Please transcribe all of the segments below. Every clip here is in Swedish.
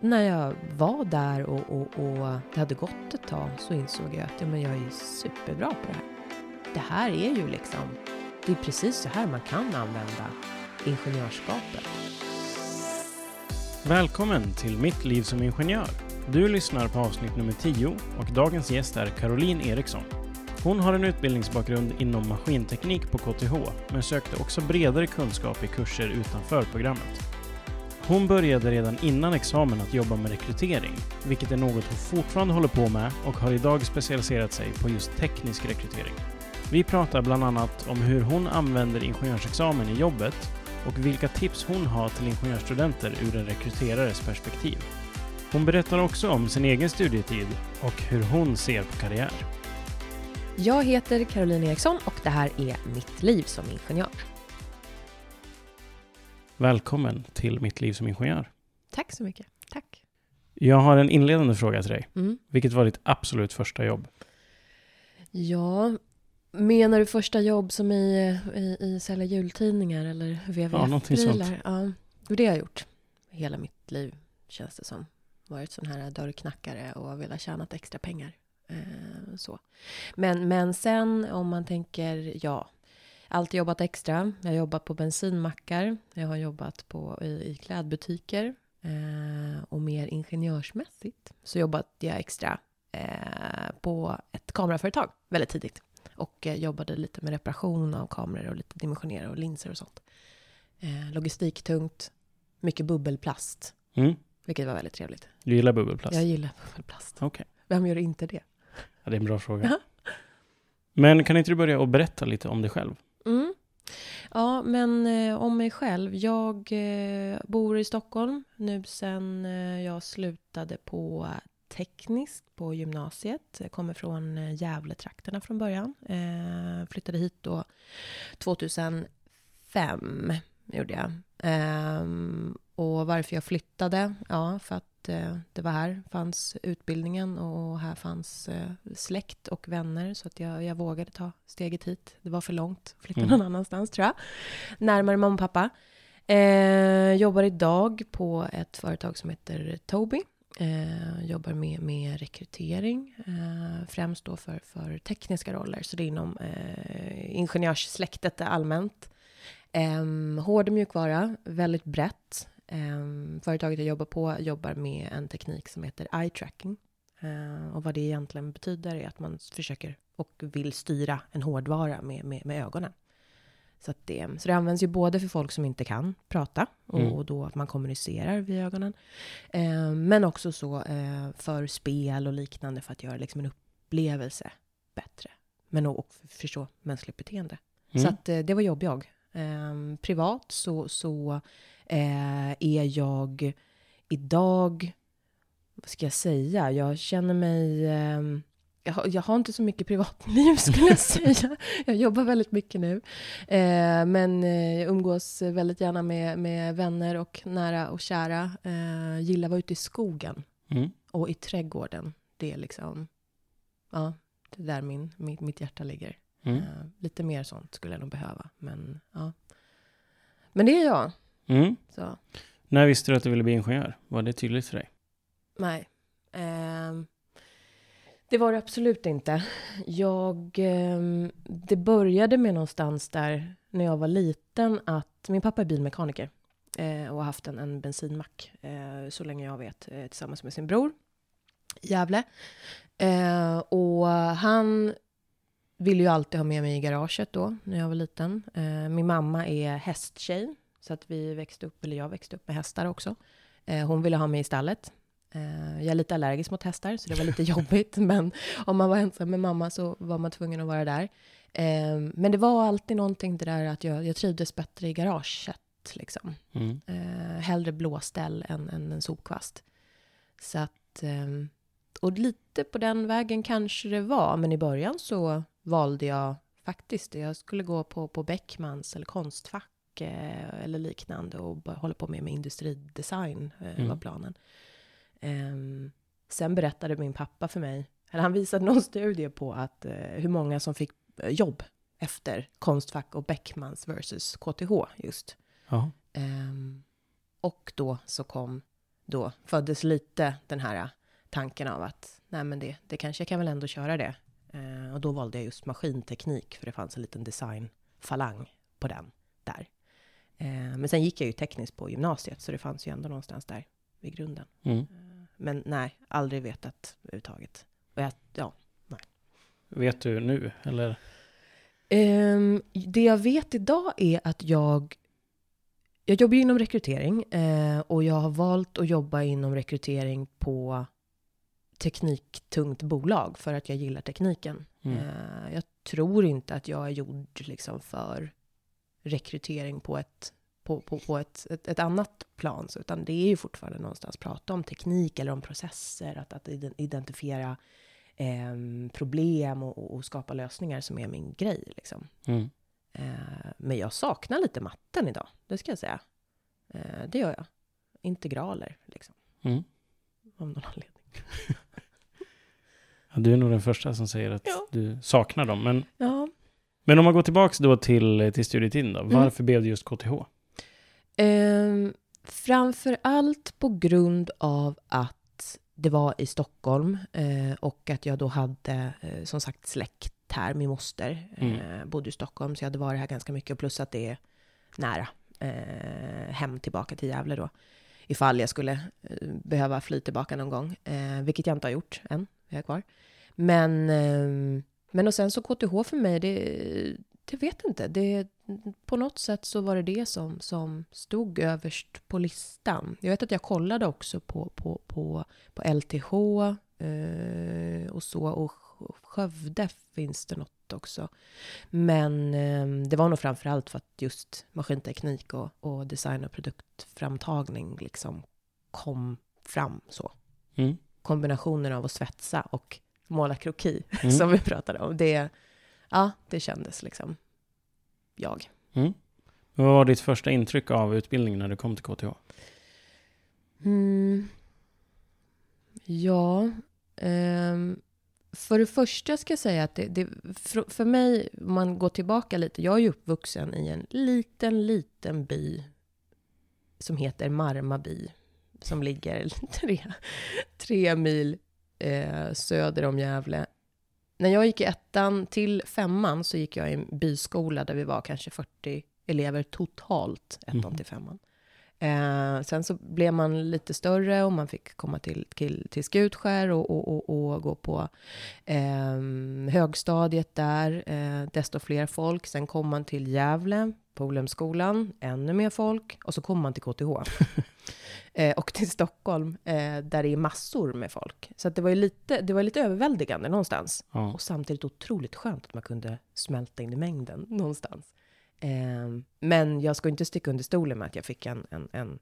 när jag var där och, och, och det hade gått ett tag så insåg jag att ja, men jag är superbra på det här. Det här är ju liksom, det är precis så här man kan använda ingenjörskapet. Välkommen till Mitt liv som ingenjör. Du lyssnar på avsnitt nummer 10 och dagens gäst är Caroline Eriksson. Hon har en utbildningsbakgrund inom maskinteknik på KTH men sökte också bredare kunskap i kurser utanför programmet. Hon började redan innan examen att jobba med rekrytering, vilket är något hon fortfarande håller på med och har idag specialiserat sig på just teknisk rekrytering. Vi pratar bland annat om hur hon använder ingenjörsexamen i jobbet och vilka tips hon har till ingenjörsstudenter ur en rekryterares perspektiv. Hon berättar också om sin egen studietid och hur hon ser på karriär. Jag heter Caroline Eriksson och det här är mitt liv som ingenjör. Välkommen till Mitt liv som ingenjör. Tack så mycket. Tack. Jag har en inledande fråga till dig. Mm. Vilket var ditt absolut första jobb? Ja, menar du första jobb som i, i, i sälja jultidningar eller Ja. VVF-prylar? Ja, och det har jag gjort. Hela mitt liv känns det som. Varit sån här dörrknackare och velat tjäna extra pengar. Eh, så. Men, men sen om man tänker, ja, alltid jobbat extra. Jag har jobbat på bensinmackar. Jag har jobbat på, i, i klädbutiker. Eh, och mer ingenjörsmässigt så jobbade jag extra eh, på ett kameraföretag väldigt tidigt. Och eh, jobbade lite med reparation av kameror och lite dimensionera och linser och sånt. Eh, logistiktungt, mycket bubbelplast, Mm. vilket var väldigt trevligt. Du gillar bubbelplast? Jag gillar bubbelplast. Okej, Vem gör inte det? ja, det är en bra fråga. Men kan inte du börja och berätta lite om dig själv? Ja, men eh, om mig själv. Jag eh, bor i Stockholm nu sen eh, jag slutade på tekniskt på gymnasiet. Jag kommer från eh, Gävletrakterna från början. Eh, flyttade hit då 2005 gjorde jag. Ehm, och varför jag flyttade? Ja, för att eh, det var här fanns utbildningen och här fanns eh, släkt och vänner så att jag, jag vågade ta steget hit. Det var för långt, flytta Mm. någon annanstans tror jag. Närmare mamma och pappa. Eh, jobbar idag på ett företag som heter Tobii. Eh, jobbar med, med rekrytering, eh, främst då för, för tekniska roller, så det är inom eh, ingenjörssläktet allmänt. Eh, hård mjukvara, väldigt brett. Eh, företaget jag jobbar på jobbar med en teknik som heter eye tracking. Eh, och vad det egentligen betyder är att man försöker och vill styra en hårdvara med, med, med ögonen. Så, det, så det används ju både för folk som inte kan prata och, Mm. och då att man kommunicerar via ögonen. Eh, men också så eh, för spel och liknande för att göra liksom en upplevelse bättre. Men och, och förstå mänskligt beteende. Så Mm. att eh, det var jobb jag. Privat så, så eh, är jag idag, vad ska jag säga, jag känner mig, eh, jag, har, jag har inte så mycket privatliv skulle jag säga. Jag jobbar väldigt mycket nu. Eh, men eh, jag umgås väldigt gärna med, med vänner och nära och kära. Eh, gillar att vara ute i skogen Mm. och i trädgården. Det är liksom, ja, det är där min, mitt, mitt hjärta ligger. Mm. Eh, lite mer sånt skulle jag nog behöva. Men, ja. men det är jag. Mm. Så, När visste du att du ville bli ingenjör? Var det tydligt för dig? nej. Ehm, det var det absolut inte. Jag, ehm, det började med någonstans där när jag var liten att min pappa är bilmekaniker eh, och har haft en, en bensinmack eh, så länge jag vet eh, tillsammans med sin bror i Gävle. Eh, och han ville ju alltid ha med mig i garaget då när jag var liten. Eh, min mamma är hästtjej så att vi växte upp, eller jag växte upp med hästar också. Eh, hon ville ha mig i stallet. Eh, jag är lite allergisk mot hästar, så det var lite jobbigt. Men om man var ensam med mamma så var man tvungen att vara där. Eh, men det var alltid någonting det där att jag, jag trivdes bättre i garaget. Liksom. Mm. Eh, hellre blåställ än, än en sopkvast. Så att, ehm, och lite på den vägen kanske det var. Men i början så valde jag faktiskt. Jag skulle gå på, på Beckmans eller Konstfack eh, eller liknande och hålla på med, med industridesign eh, Mm. var planen. Ehm, sen berättade min pappa för mig, eller han visade någon studie på att eh, hur många som fick jobb efter Konstfack och Beckmans versus KTH just. Ja. Ehm, och då så kom då föddes lite den här tanken av att nej men det, det kanske jag kan väl ändå köra det. Eh, och då valde jag just maskinteknik, för det fanns en liten designfalang på den där. Eh, men sen gick jag ju tekniskt på gymnasiet, så det fanns ju ändå någonstans där vid grunden. Mm. Eh, men nej, aldrig vetat överhuvudtaget. Och jag, ja, Vet du nu, eller? Ehm, det jag vet idag är att jag... Jag jobbar ju inom rekrytering eh, och jag har valt att jobba inom rekrytering på tekniktungt bolag för att jag gillar tekniken. Mm. Eh, jag tror inte att jag är gjord liksom för rekrytering på ett, på, på, på ett, ett, ett annat plan, så, utan det är ju fortfarande någonstans prata om teknik eller om processer, att, att identifiera eh, problem och, och, skapa lösningar som är min grej. Liksom. Mm. Eh, men jag saknar lite matten idag, det ska jag säga. Eh, det gör jag. Integraler, liksom. Mm. Av någon anledning. Ja, du är nog den första som säger att Ja. du saknar dem. Men, Ja. Men om man går tillbaka då till, till studietiden då. Mm. Varför blev det just KTH? Eh, framför allt på grund av att det var i Stockholm eh, och att jag då hade eh, som sagt släkt här. Min moster Mm. eh, bodde i Stockholm så jag hade varit här ganska mycket. Plus att det är nära eh, hem tillbaka till Gävle då. Ifall jag skulle eh, behöva fly tillbaka någon gång. Vilket jag inte har gjort än. Jag är kvar. Men, eh, men och sen så KTH för mig, det, det vet inte. Det, på något sätt så var det det som, som stod överst på listan. Jag vet att jag kollade också på, på, på, på LTH eh, och så. Och Skövde finns det något också. Men eh, det var nog framför allt för att just maskinteknik och, och design och produktframtagning liksom kom fram så. Mm. Kombinationen av att svetsa och måla kroki, Mm. som vi pratade om. Det, ja, det kändes liksom jag. Mm. Vad var ditt första intryck av utbildningen när du kom till KTH? Mm. Ja, ehm, för det första ska jag säga att det, det, för, för mig, om man går tillbaka lite, jag är ju uppvuxen i en liten, liten by som heter Marmaby, som ligger tre, tre mil eh, söder om Gävle. När jag gick i ettan till femman så gick jag i en byskola där vi var kanske 40 elever totalt, ettan Mhm. till femman. Eh, sen så blev man lite större och man fick komma till, till, till Skutskär och, och, och, och gå på eh, högstadiet där, eh, desto fler folk. Sen kom man till Gävle, Polhemskolan, ännu mer folk. Och så kom man till KTH. eh, och till Stockholm, eh, där det är massor med folk. Så det var ju lite, det var lite överväldigande någonstans. Ja. Och samtidigt otroligt skönt att man kunde smälta in i mängden någonstans. Eh, men jag ska inte sticka under stolen med att jag fick en, en, en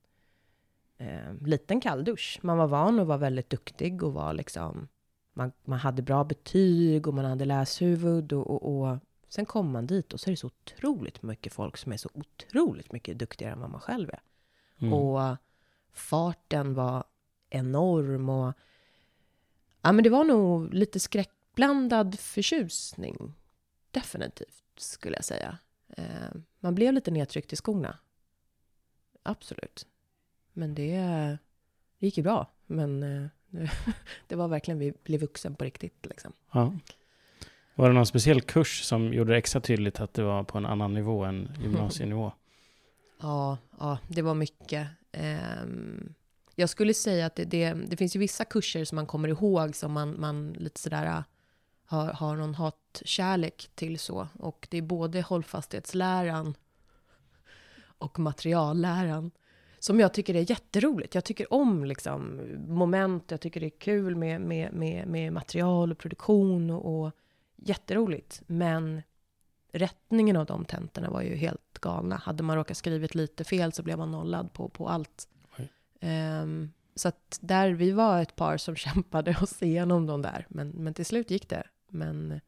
eh, liten kalldusch. Man var van och var väldigt duktig och var liksom... Man, man hade bra betyg och man hade läshuvud och, och, och sen kom man dit och så är det så otroligt mycket folk som är så otroligt mycket duktigare än vad man själv är. Mm. Och farten var enorm och... Ja, men det var nog lite skräckblandad förtjusning. Definitivt, skulle jag säga. Eh, man blev lite nedtryckt i skorna. Absolut. Men det, det gick ju bra. Men eh, det var verkligen vi blev vuxen på riktigt. Liksom. Ja. Var det någon speciell kurs som gjorde det extra tydligt att det var på en annan nivå än gymnasienivå? Ja, ja, det var mycket. Ehm, jag skulle säga att det, det, det finns ju vissa kurser som man kommer ihåg som man, man lite sådär äh, har, har någon hatkärlek till så. Och det är både hållfasthetsläran och materialläran. Som jag tycker är jätteroligt. Jag tycker om liksom, moment, jag tycker det är kul med, med, med, med material och produktion och, och jätteroligt. Men rättningen av de tentorna var ju helt galna. Hade man råkat skrivit lite fel så blev man nollad på, på allt. Ehm, så att där, vi var ett par som kämpade oss igenom de där. Men, men till slut gick det. Men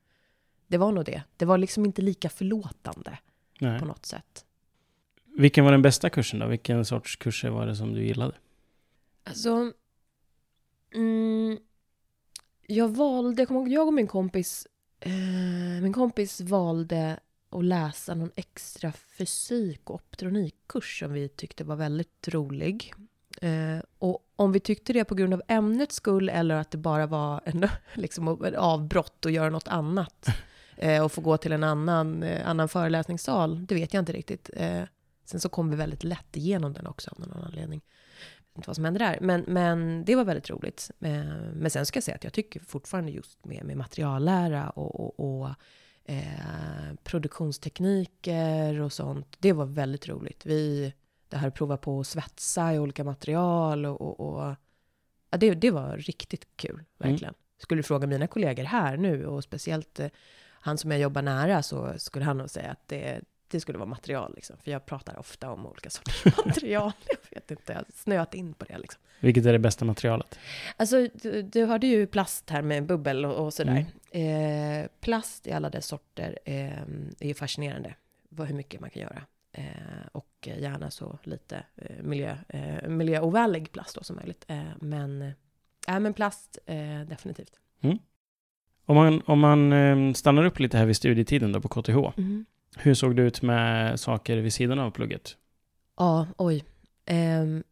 det var nog det. Det var liksom inte lika förlåtande Nej. på något sätt. Vilken var den bästa kursen då? Vilken sorts kurser var det som du gillade? Alltså, mm, jag valde, jag ihåg, jag och min kompis, eh, min kompis valde att läsa någon extra fysik och optronikkurs som vi tyckte var väldigt rolig. Eh, och om vi tyckte det på grund av ämnets skull eller att det bara var en, liksom, ett avbrott och göra något annat eh, och få gå till en annan, eh, annan föreläsningssal, det vet jag inte riktigt. Eh, sen så kom vi väldigt lätt igenom den också av någon anledning. Inte vad som hände där, men, men det var väldigt roligt. Eh, men sen ska jag säga att jag tycker fortfarande just med, med materiallära och, och, och eh, produktionstekniker och sånt, det var väldigt roligt. Vi det här att prova på att svetsa i olika material och, och, och ja, det, det var riktigt kul, mm. verkligen. Mm. Skulle du fråga mina kollegor här nu och speciellt eh, han som jag jobbar nära så skulle han nog säga att det, det skulle vara material liksom. För jag pratar ofta om olika sorters material. Jag vet inte, jag har snöat in på det liksom. Vilket är det bästa materialet? Alltså, du, du hörde ju plast här med bubbel och, och sådär. Mm. Eh, plast i alla dess sorter eh, är ju fascinerande. Vad, hur mycket man kan göra. Eh, och gärna så lite eh, miljö, eh, miljöovänlig plast då som möjligt. Eh, men, äh, men plast, eh, definitivt. Mm. Om man, om man eh, stannar upp lite här vid studietiden då på KTH. Mm. Hur såg det ut med saker vid sidan av plugget? Ja, oj. Ehm,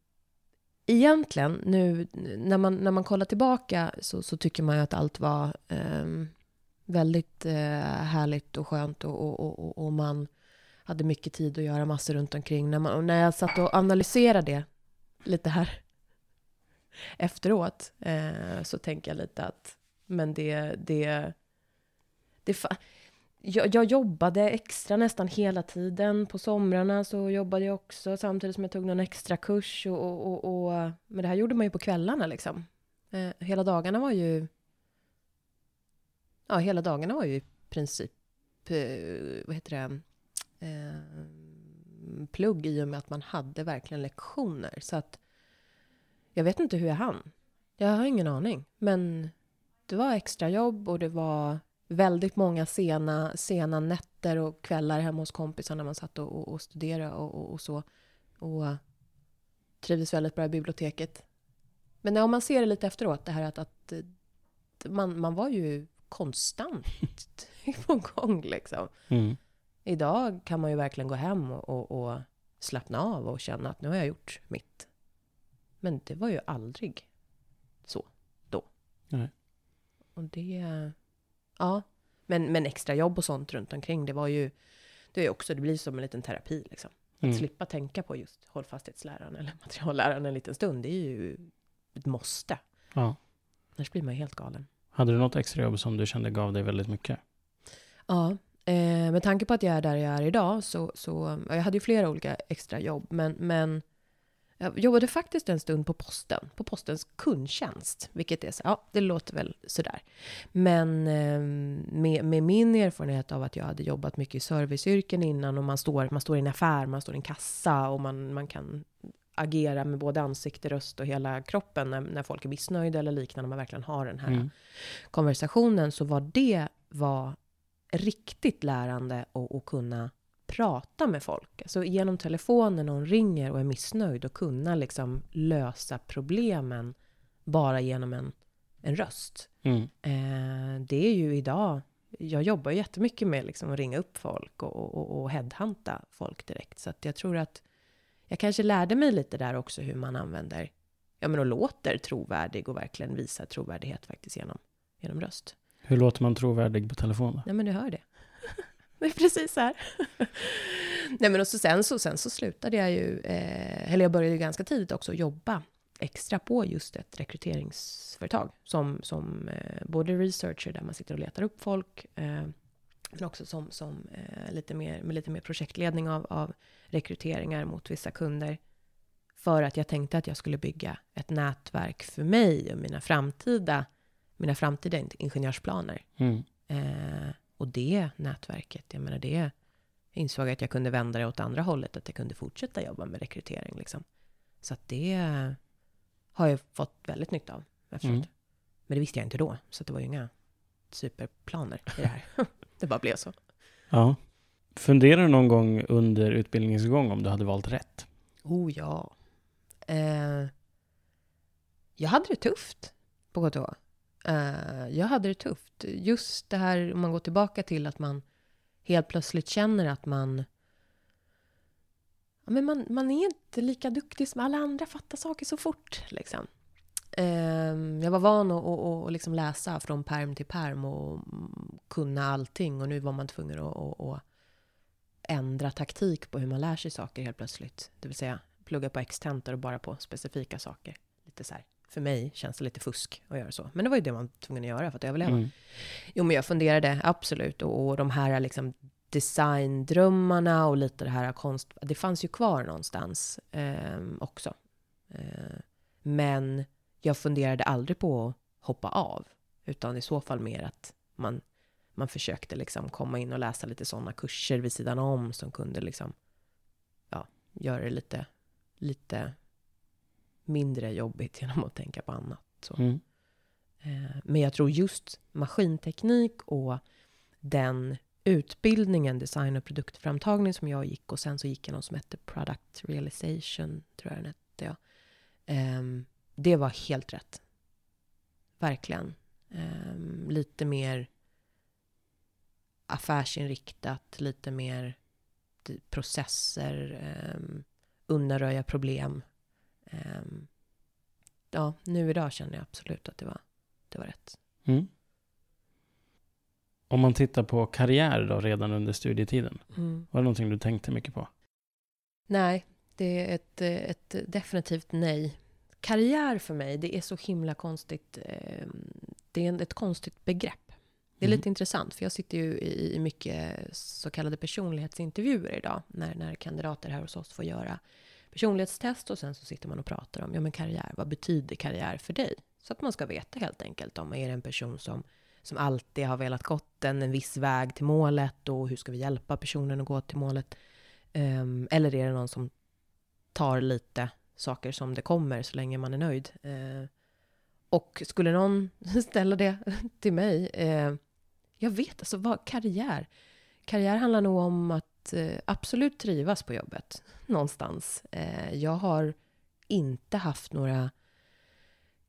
egentligen, nu när man, när man kollar tillbaka så, så tycker man ju att allt var ehm, väldigt eh, härligt och skönt och, och, och, och man hade mycket tid att göra massor runt omkring. När, man, när jag satt och analyserade det lite här efteråt eh, så tänker jag lite att men det, det, det jag, jag, jobbade extra nästan hela tiden. På somrarna så jobbade jag också samtidigt som jag tog någon extra kurs. Och, och, och, och men det här gjorde man ju på kvällarna liksom. Eh, hela dagarna var ju... Ja, hela dagarna var ju i princip... Eh, vad heter det? eh, plugg i och med att man hade verkligen lektioner. Så att jag vet inte hur jag hann. Jag har ingen aning. Men det var extra jobb och det var väldigt många sena, sena nätter och kvällar hemma hos kompisar när man satt och, och, och studerade och, och, och, så. Och trivdes väldigt bra i biblioteket. Men om man ser det lite efteråt, det här att, att man, man var ju konstant på gång liksom. Mm. Idag kan man ju verkligen gå hem och, och, slappna av och känna att nu har jag gjort mitt. Men det var ju aldrig så då. Nej. Och det... Ja. Men, men extra jobb och sånt runt omkring, det var ju... Det är också, det blir som en liten terapi liksom. Att mm. slippa tänka på just hållfasthetsläraren eller materialläraren en liten stund, det är ju ett måste. Ja. Annars blir man ju helt galen. Hade du något extra jobb som du kände gav dig väldigt mycket? Ja, Eh, med tanke på att jag är där jag är idag så, så jag hade ju flera olika extra jobb, men, men jag jobbade faktiskt en stund på posten, på postens kundtjänst, vilket är så, ja, det låter väl sådär. Men eh, med, med, min erfarenhet av att jag hade jobbat mycket i serviceyrken innan och man står, man står i en affär, man står i en kassa och man, man kan agera med både ansikte, röst och hela kroppen när, när folk är missnöjda eller liknande, man verkligen har den här mm. konversationen, så var det var riktigt lärande och kunna prata med folk. Alltså genom telefonen när någon ringer och är missnöjd och kunna liksom lösa problemen bara genom en, en röst. Mm. Eh, det är ju idag, jag jobbar jättemycket med liksom att ringa upp folk och, och, och headhunta folk direkt. Så att jag tror att jag kanske lärde mig lite där också hur man använder, ja men och låter trovärdig och verkligen visar trovärdighet faktiskt genom, genom röst. Hur låter man trovärdig på telefon? Nej, men du hör det. Det är precis så här. Nej, men och så sen, så sen så slutade jag ju, eh, eller jag började ju ganska tidigt också jobba extra på just ett rekryteringsföretag. Som, som eh, både researcher, där man sitter och letar upp folk, eh, men också som, som eh, lite mer, med lite mer projektledning av, av rekryteringar mot vissa kunder. För att jag tänkte att jag skulle bygga ett nätverk för mig och mina framtida mina framtida ingenjörsplaner. Mm. Eh, och det nätverket, jag menar det, jag insåg att jag kunde vända det åt andra hållet, att jag kunde fortsätta jobba med rekrytering. Liksom. Så att det har jag fått väldigt nytta av efteråt. Mm. Men det visste jag inte då, så det var ju inga superplaner i det här. det bara blev så. Ja. Funderar du någon gång under utbildningens gång om du hade valt rätt? Oh ja. Eh, jag hade det tufft på KTH. Uh, jag hade det tufft. Just det här, om man går tillbaka till att man helt plötsligt känner att man ja, men man, man är inte lika duktig som alla andra, fattar saker så fort. Liksom. Ehm, jag var van att, att, att liksom läsa från perm till perm och kunna allting. Och nu var man tvungen att, att, att ändra taktik på hur man lär sig saker helt plötsligt. Det vill säga plugga på extentor och bara på specifika saker. Lite så här. För mig känns det lite fusk att göra så. Men det var ju det man var tvungen att göra för att överleva. Mm. Jo, men jag funderade absolut. Och, och de här liksom designdrömmarna och lite det här konst... Det fanns ju kvar någonstans eh, också. Eh, men jag funderade aldrig på att hoppa av. Utan i så fall mer att man, man försökte liksom komma in och läsa lite sådana kurser vid sidan om som kunde liksom, ja, göra det lite, lite mindre jobbigt genom att tänka på annat. Mm. Eh, men jag tror just maskinteknik och den utbildningen, design och produktframtagning som jag gick och sen så gick jag någon som hette Product Realization, tror jag den hette. Ja. Um, det var helt rätt. Verkligen. Um, lite mer affärsinriktat, lite mer processer, um, undanröja problem. Um, ja, nu idag känner jag absolut att det var, det var rätt. Mm. Om man tittar på karriär då redan under studietiden, mm. var det någonting du tänkte mycket på? Nej, det är ett, ett definitivt nej. Karriär för mig, det är så himla konstigt. Ehm, det är ett konstigt begrepp. Det är mm. lite intressant, för jag sitter ju i mycket så kallade personlighetsintervjuer idag, när, när kandidater här hos oss får göra personlighetstest och sen så sitter man och pratar om, ja men karriär, vad betyder karriär för dig? Så att man ska veta helt enkelt om, är det en person som som alltid har velat gått en, en viss väg till målet och hur ska vi hjälpa personen att gå till målet? Um, eller är det någon som tar lite saker som det kommer så länge man är nöjd? Uh, och skulle någon ställa det till mig, uh, jag vet alltså vad karriär? Karriär handlar nog om att Eh, absolut trivas på jobbet någonstans. Eh, jag har inte haft några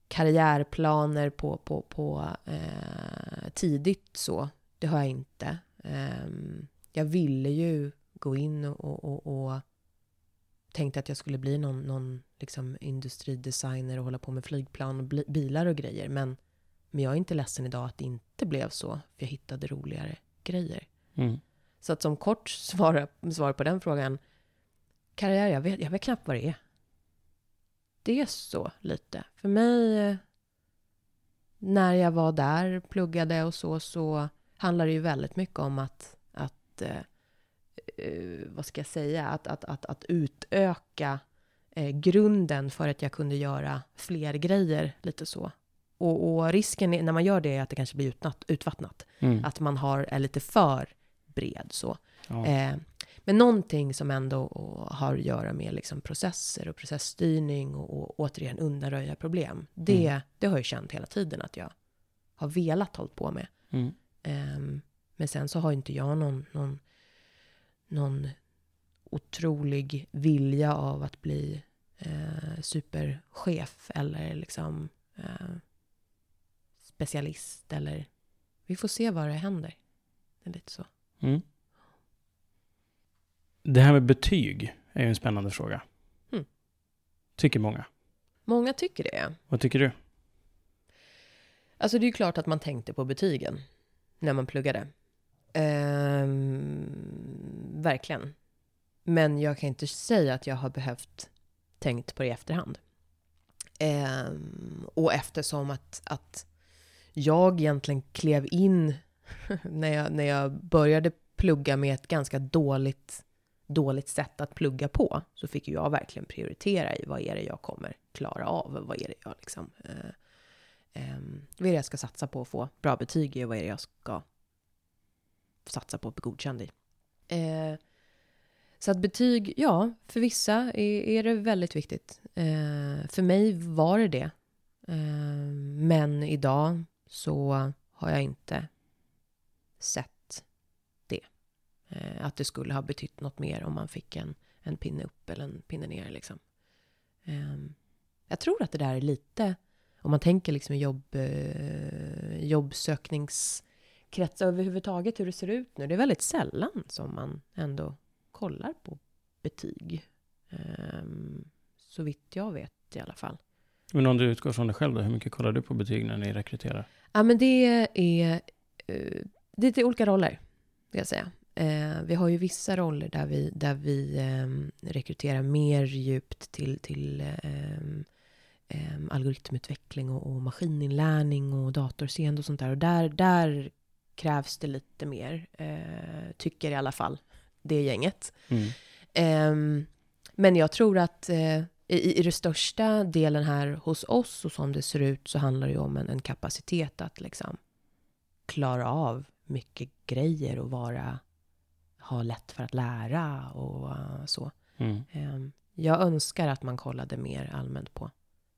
karriärplaner på, på, på eh, tidigt så. Det har jag inte. Eh, jag ville ju gå in och, och, och, tänkte att jag skulle bli någon, någon liksom industridesigner och hålla på med flygplan och bilar och grejer. Men, men jag är inte ledsen idag att det inte blev så, för jag hittade roligare grejer. Mm. Så att som kort svar, svar på den frågan, karriär, jag vet, jag vet knappt vad det är det är så lite. För mig, när jag var där, pluggade och så, så handlar det ju väldigt mycket om att, att uh, vad ska jag säga, att, att, att, att utöka uh, grunden för att jag kunde göra fler grejer, lite så. Och, och risken är, när man gör det är att det kanske blir utnatt, utvattnat. Mm. Att man har, är lite för bred så. Ja. Eh, men någonting som ändå har att göra med liksom processer och processstyrning och, och återigen undanröja problem. Det, mm. det har jag känt hela tiden att jag har velat hålla på med. Mm. Um, men sen så har inte jag någon, någon, någon otrolig vilja av att bli uh, superchef eller liksom uh, specialist eller vi får se vad det händer. Det är lite så. Mm. Det här med betyg är ju en spännande fråga. Mm. Tycker många. Många tycker det. Vad tycker du? Alltså det är ju klart att man tänkte på betygen när man pluggade. Ehm, verkligen. Men jag kan inte säga att jag har behövt tänkt på det i efterhand. Ehm, och eftersom att, att jag egentligen klev in när jag, när jag började plugga med ett ganska dåligt dåligt sätt att plugga på, så fick jag verkligen prioritera i vad är det jag kommer klara av, vad är det jag liksom, eh, eh, vad är det jag ska satsa på att få bra betyg i och vad är det jag ska satsa på att bli godkänd i. Eh, så att betyg, ja, för vissa är, är det väldigt viktigt. Eh, för mig var det det. Eh, men idag så har jag inte sett Eh, att det skulle ha betytt något mer om man fick en, en pinne upp eller en pinne ner. Liksom. Eh, jag tror att det där är lite, om man tänker liksom jobb, eh, jobbsökningskretsar överhuvudtaget, hur det ser ut nu. Det är väldigt sällan som man ändå kollar på betyg. Ehm, så vitt jag vet i alla fall. Men om du utgår från dig själv då, hur mycket kollar du på betyg när ni rekryterar? Ja, men det är, eh, det är till olika roller, vill jag säga. Eh, vi har ju vissa roller där vi, där vi ehm, rekryterar mer djupt till, till ehm, algoritmutveckling och, och maskininlärning och datorseende och sånt där. Och där, där krävs det lite mer, eh, tycker i alla fall det gänget. Mm. Ehm, men jag tror att eh, i, i det största delen här hos oss och som det ser ut så handlar det ju om en, en kapacitet att liksom klara av mycket grejer och vara, ha lätt för att lära och uh, så. Mm. Ehm, jag önskar att man kollade mer allmänt på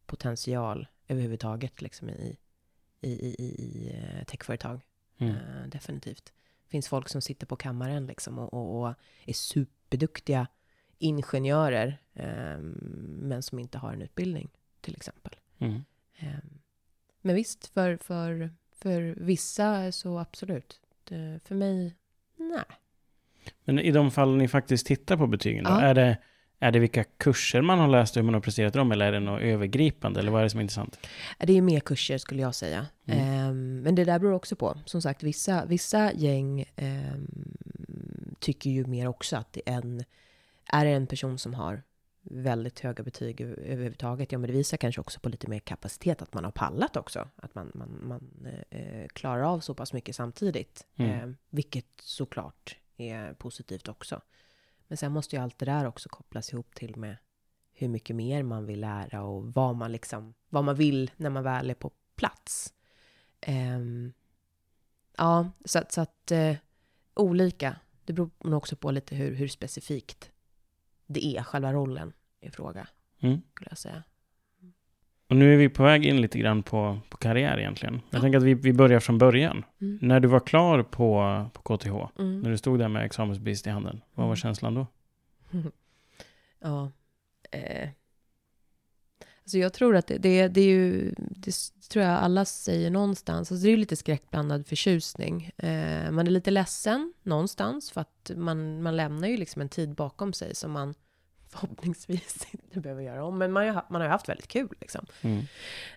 potential överhuvudtaget liksom i, i, i, i, eh, techföretag. Mm. Eh, definitivt. Finns folk som sitter på kammaren liksom och, och, och är superduktiga ingenjörer, eh, men som inte har en utbildning, till exempel. Mm. Eh, men visst, för, för, för vissa så absolut. Det, för mig, nej. Men i de fall ni faktiskt tittar på betygen då, Ja. är, det, är det vilka kurser man har läst och hur man har presterat dem, eller är det något övergripande, eller vad är det som är intressant? Det är mer kurser skulle jag säga. Mm. Ehm, men det där beror också på. Som sagt, vissa, vissa gäng ehm, tycker ju mer också att det är en, är det en person som har väldigt höga betyg över- överhuvudtaget, ja men det visar kanske också på lite mer kapacitet, att man har pallat också. Att man, man, man eh, klarar av så pass mycket samtidigt. Mm. Ehm, vilket såklart är positivt också. Men sen måste ju allt det där också kopplas ihop till med hur mycket mer man vill lära och vad man liksom, vad man vill när man väl är på plats. Ehm, ja, så att, så att eh, olika. Det beror nog också på lite hur, hur specifikt det är, själva rollen i fråga, Mm. skulle jag säga. Och nu är vi på väg in lite grann på, på karriär egentligen. Jag Ja. tänker att vi, vi börjar från början. Mm. När du var klar på, på KTH, Mm. när du stod där med examensbevis i handen, vad var Mm. känslan då? ja. Eh. Alltså jag tror att det, det, det är ju, det tror jag alla säger någonstans, alltså det är ju lite skräckblandad förtjusning. Eh, man är lite ledsen någonstans för att man, man lämnar ju liksom en tid bakom sig som man förhoppningsvis inte behöver göra om. Men man, man har ju haft väldigt kul liksom. Mm.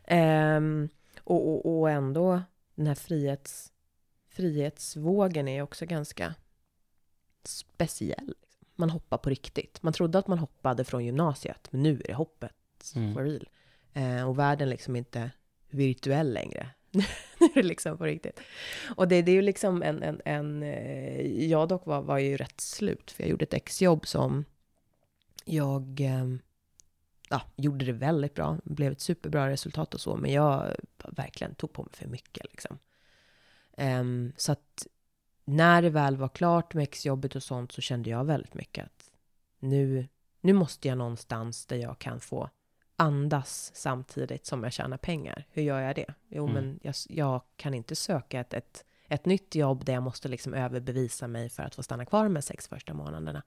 Ehm, och, och, och ändå den här frihets, frihetsvågen är också ganska speciell. Man hoppar på riktigt. Man trodde att man hoppade från gymnasiet, men nu är det hoppet Mm. for real. Eh, och världen liksom inte virtuell längre. nu är det liksom på riktigt. Och det, det är ju liksom en, en, en eh, jag dock var, var ju rätt slut, för jag gjorde ett exjobb som jag ehm, ja, gjorde det väldigt bra, blev ett superbra resultat och så, men jag verkligen tog på mig för mycket liksom. Ehm, så att när det väl var klart med exjobbet och sånt så kände jag väldigt mycket att nu, nu måste jag någonstans där jag kan få andas samtidigt som jag tjänar pengar. Hur gör jag det? Jo, Mm. men jag, jag kan inte söka ett, ett, ett nytt jobb där jag måste liksom överbevisa mig för att få stanna kvar de här sex första månaderna.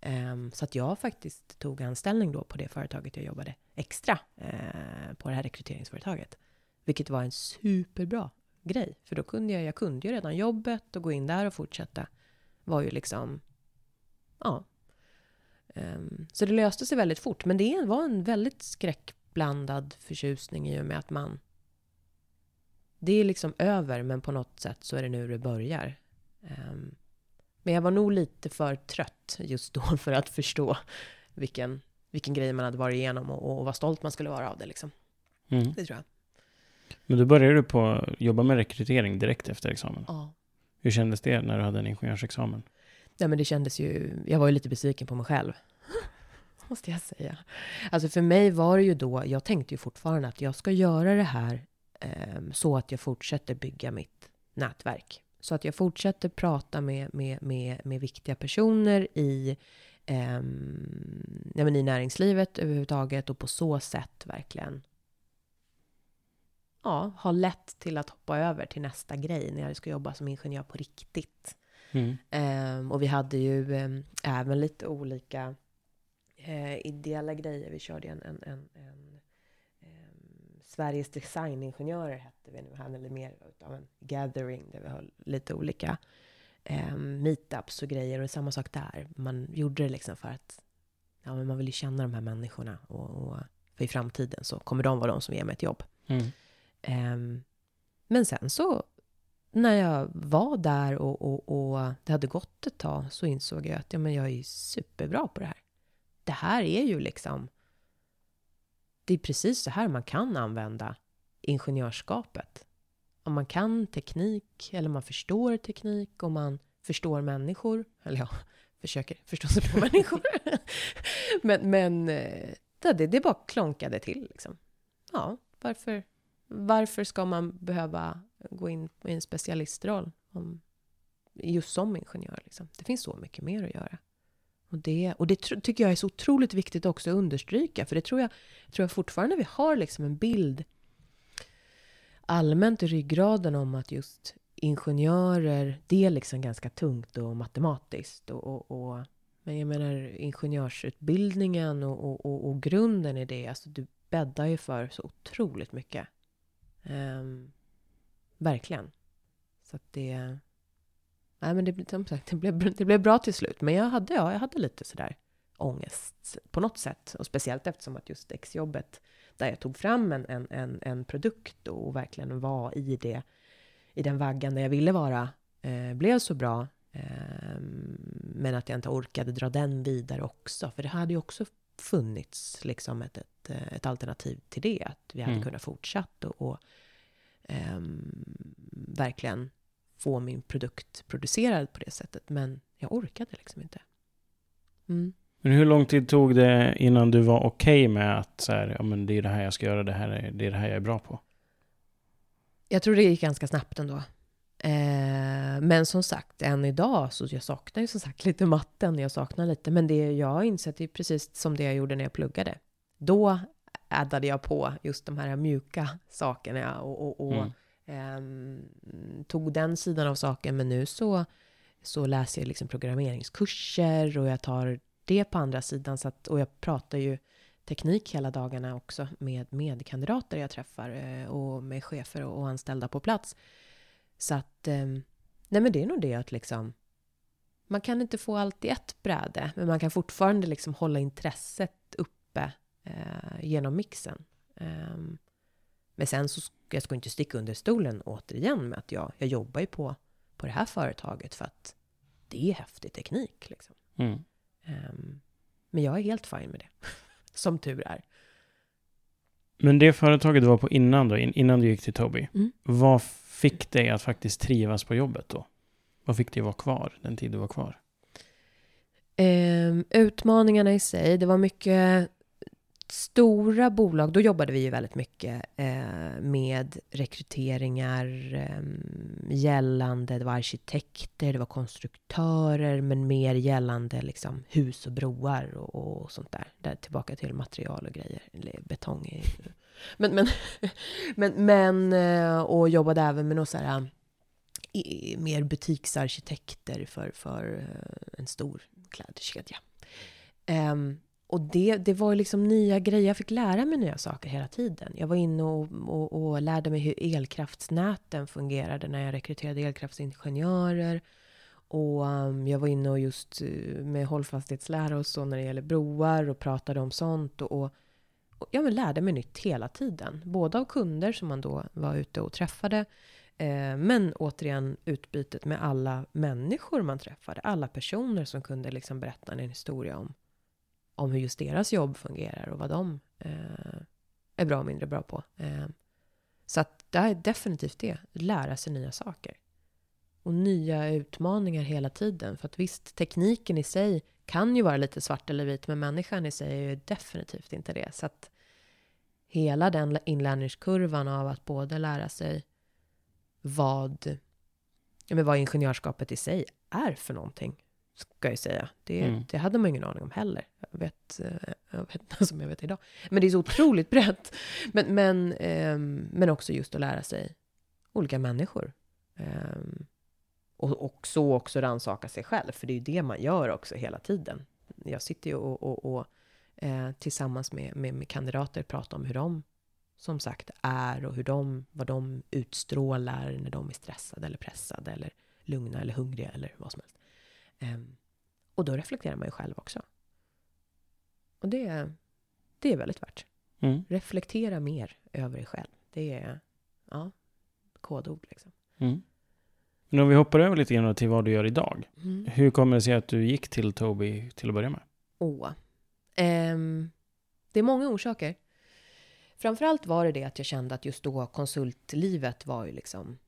Ehm, så att jag faktiskt tog anställning då på det företaget jag jobbade extra eh, på det här rekryteringsföretaget. Vilket var en superbra grej. För då kunde jag, jag kunde ju redan jobbet och gå in där och fortsätta. Var ju liksom, ja. Ehm, så det löste sig väldigt fort. Men det var en väldigt skräckblandad förtjusning i och med att man... Det är liksom över, men på något sätt så är det nu det börjar. Ehm, men jag var nog lite för trött just då för att förstå vilken, vilken grej man hade varit igenom och, och vad stolt man skulle vara av det. Liksom. Mm. Det tror jag. Men då började du på jobba med rekrytering direkt efter examen. Ja. Hur kändes det när du hade en ingenjörsexamen? Nej, men det kändes ju... Jag var ju lite besviken på mig själv. Måste jag säga. Alltså för mig var det ju då... Jag tänkte ju fortfarande att jag ska göra det här ehm, så att jag fortsätter bygga mitt nätverk. Så att jag fortsätter prata med, med, med, med viktiga personer i, ehm, ja, men i näringslivet överhuvudtaget och på så sätt verkligen ja, ha lätt till att hoppa över till nästa grej när jag ska jobba som ingenjör på riktigt. Mm. Ehm, och vi hade ju ehm, även lite olika eh, ideella grejer. Vi körde en, en, en, en Sveriges designingenjörer hette vi nu. Han eller mer utav en gathering där vi höll lite olika um, meetups och grejer. Och samma sak där. Man gjorde det liksom för att ja, men man vill ju känna de här människorna. Och, och, för i framtiden så kommer de vara de som ger mig ett jobb. Mm. Um, men sen så, när jag var där och, och, och, det hade gått ett tag, så insåg jag att ja, men jag är superbra på det här. Det här är ju liksom... Det är precis så här man kan använda ingenjörskapet. Om man kan teknik, eller man förstår teknik, och man förstår människor. Eller ja, försöker förstå sig på människor. men men eh, det, det bara klonkade till. Liksom. Ja, varför, varför ska man behöva gå in i en specialistroll om, just som ingenjör? Liksom? Det finns så mycket mer att göra. Och det, och det tycker jag är så otroligt viktigt också att understryka, för det tror jag, tror jag fortfarande vi har liksom en bild allmänt i ryggraden om att just ingenjörer, det är liksom ganska tungt och matematiskt. Och, och, och men jag menar ingenjörsutbildningen och, och, och, grunden i det, alltså du bäddar ju för så otroligt mycket. Um, verkligen. Så att det... Nej, men det, som sagt, det, blev, det blev bra till slut. Men jag hade, ja, jag hade lite sådär ångest på något sätt. Och speciellt eftersom att just exjobbet, där jag tog fram en, en, en, en produkt och verkligen var i det, i den vaggan där jag ville vara, eh, blev så bra. Eh, men att jag inte orkade dra den vidare också. För det hade ju också funnits liksom ett, ett, ett alternativ till det. Att vi hade mm. kunnat fortsatt och, och eh, verkligen få min produkt producerad på det sättet. Men jag orkade liksom inte. Mm. Men hur lång tid tog det innan du var okej okay med att så här, ja, men det är det här jag ska göra, det, här är, det är det här jag är bra på? Jag tror det gick ganska snabbt ändå. Eh, men som sagt, än idag, så jag saknar ju som sagt lite matten, jag saknar lite, men det jag har insett är precis som det jag gjorde när jag pluggade. Då addade jag på just de här mjuka sakerna och, och, och mm eh, tog den sidan av saken, men nu så, så läser jag liksom programmeringskurser och jag tar det på andra sidan, så att, och jag pratar ju teknik hela dagarna också med medkandidater jag träffar eh, och med chefer och anställda på plats. Så att, eh, nej men det är nog det att liksom, man kan inte få allt i ett bräde, men man kan fortfarande liksom hålla intresset uppe eh, genom mixen. Eh, men sen så ska jag ska inte sticka under stolen återigen med att jag, jag jobbar ju på, på det här företaget för att det är häftig teknik. Liksom. Mm. Um, men jag är helt fin med det, som tur är. Men det företaget du var på innan då, innan du gick till Tobii, mm. vad fick dig att faktiskt trivas på jobbet då? Vad fick dig vara kvar den tid du var kvar? Um, utmaningarna i sig, det var mycket stora bolag, då jobbade vi ju väldigt mycket eh, med rekryteringar eh, gällande, det var arkitekter, det var konstruktörer, men mer gällande liksom hus och broar och, och sånt där. där. Tillbaka till material och grejer, eller betong. Men, men, men, men, eh, och jobbade även med något så här, eh, mer butiksarkitekter för, för eh, en stor klädkedja. Um, och det, det var liksom nya grejer. Jag fick lära mig nya saker hela tiden. Jag var inne och, och, och lärde mig hur elkraftsnäten fungerade när jag rekryterade elkraftsingenjörer. Och um, jag var inne och just eh, med hållfasthetslära och så när det gäller broar och pratade om sånt. Och, och, och jag lärde mig nytt hela tiden. Både av kunder som man då var ute och träffade. Eh, men återigen utbytet med alla människor man träffade. Alla personer som kunde liksom berätta en historia om om hur just deras jobb fungerar och vad de eh, är bra och mindre bra på. Eh, så att det är definitivt det, lära sig nya saker. Och nya utmaningar hela tiden. För att visst, tekniken i sig kan ju vara lite svart eller vit, men människan i sig är ju definitivt inte det. Så att hela den inlärningskurvan av att både lära sig vad, ja, men vad ingenjörskapet i sig är för någonting ska jag säga. Det, mm. det hade man ingen aning om heller. Jag vet, jag vet som jag vet idag. Men det är så otroligt brett. Men, men, eh, men också just att lära sig olika människor. Eh, och, och så också rannsaka sig själv, för det är ju det man gör också hela tiden. Jag sitter ju och, och, och eh, tillsammans med, med, med kandidater pratar om hur de som sagt är och hur de, vad de utstrålar när de är stressade eller pressade eller lugna eller hungriga eller vad som helst. Um, och då reflekterar man ju själv också. Och det, det är väldigt värt. Mm. Reflektera mer över dig själv. Det är, ja, kodord liksom. Mm. Men om vi hoppar över lite grann till vad du gör idag. Mm. Hur kommer det sig att du gick till Tobii till att börja med? Åh. Ehm, det är många orsaker. Framförallt var det det att jag kände att just då konsultlivet var ju liksom...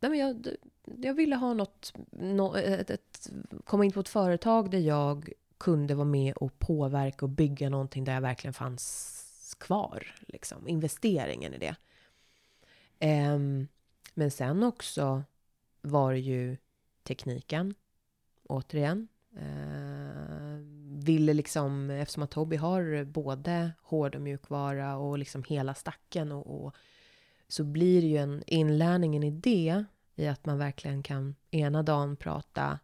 Nej men jag, jag ville ha något, no, ett, ett, komma in på ett företag där jag kunde vara med och påverka och bygga någonting där jag verkligen fanns kvar. Liksom, investeringen i det. Um, men sen också var det ju tekniken, återigen. Uh, ville liksom, eftersom att Tobii har både hård och mjukvara och liksom hela stacken och, och så blir ju en inlärning, en idé i att man verkligen kan ena dagen prata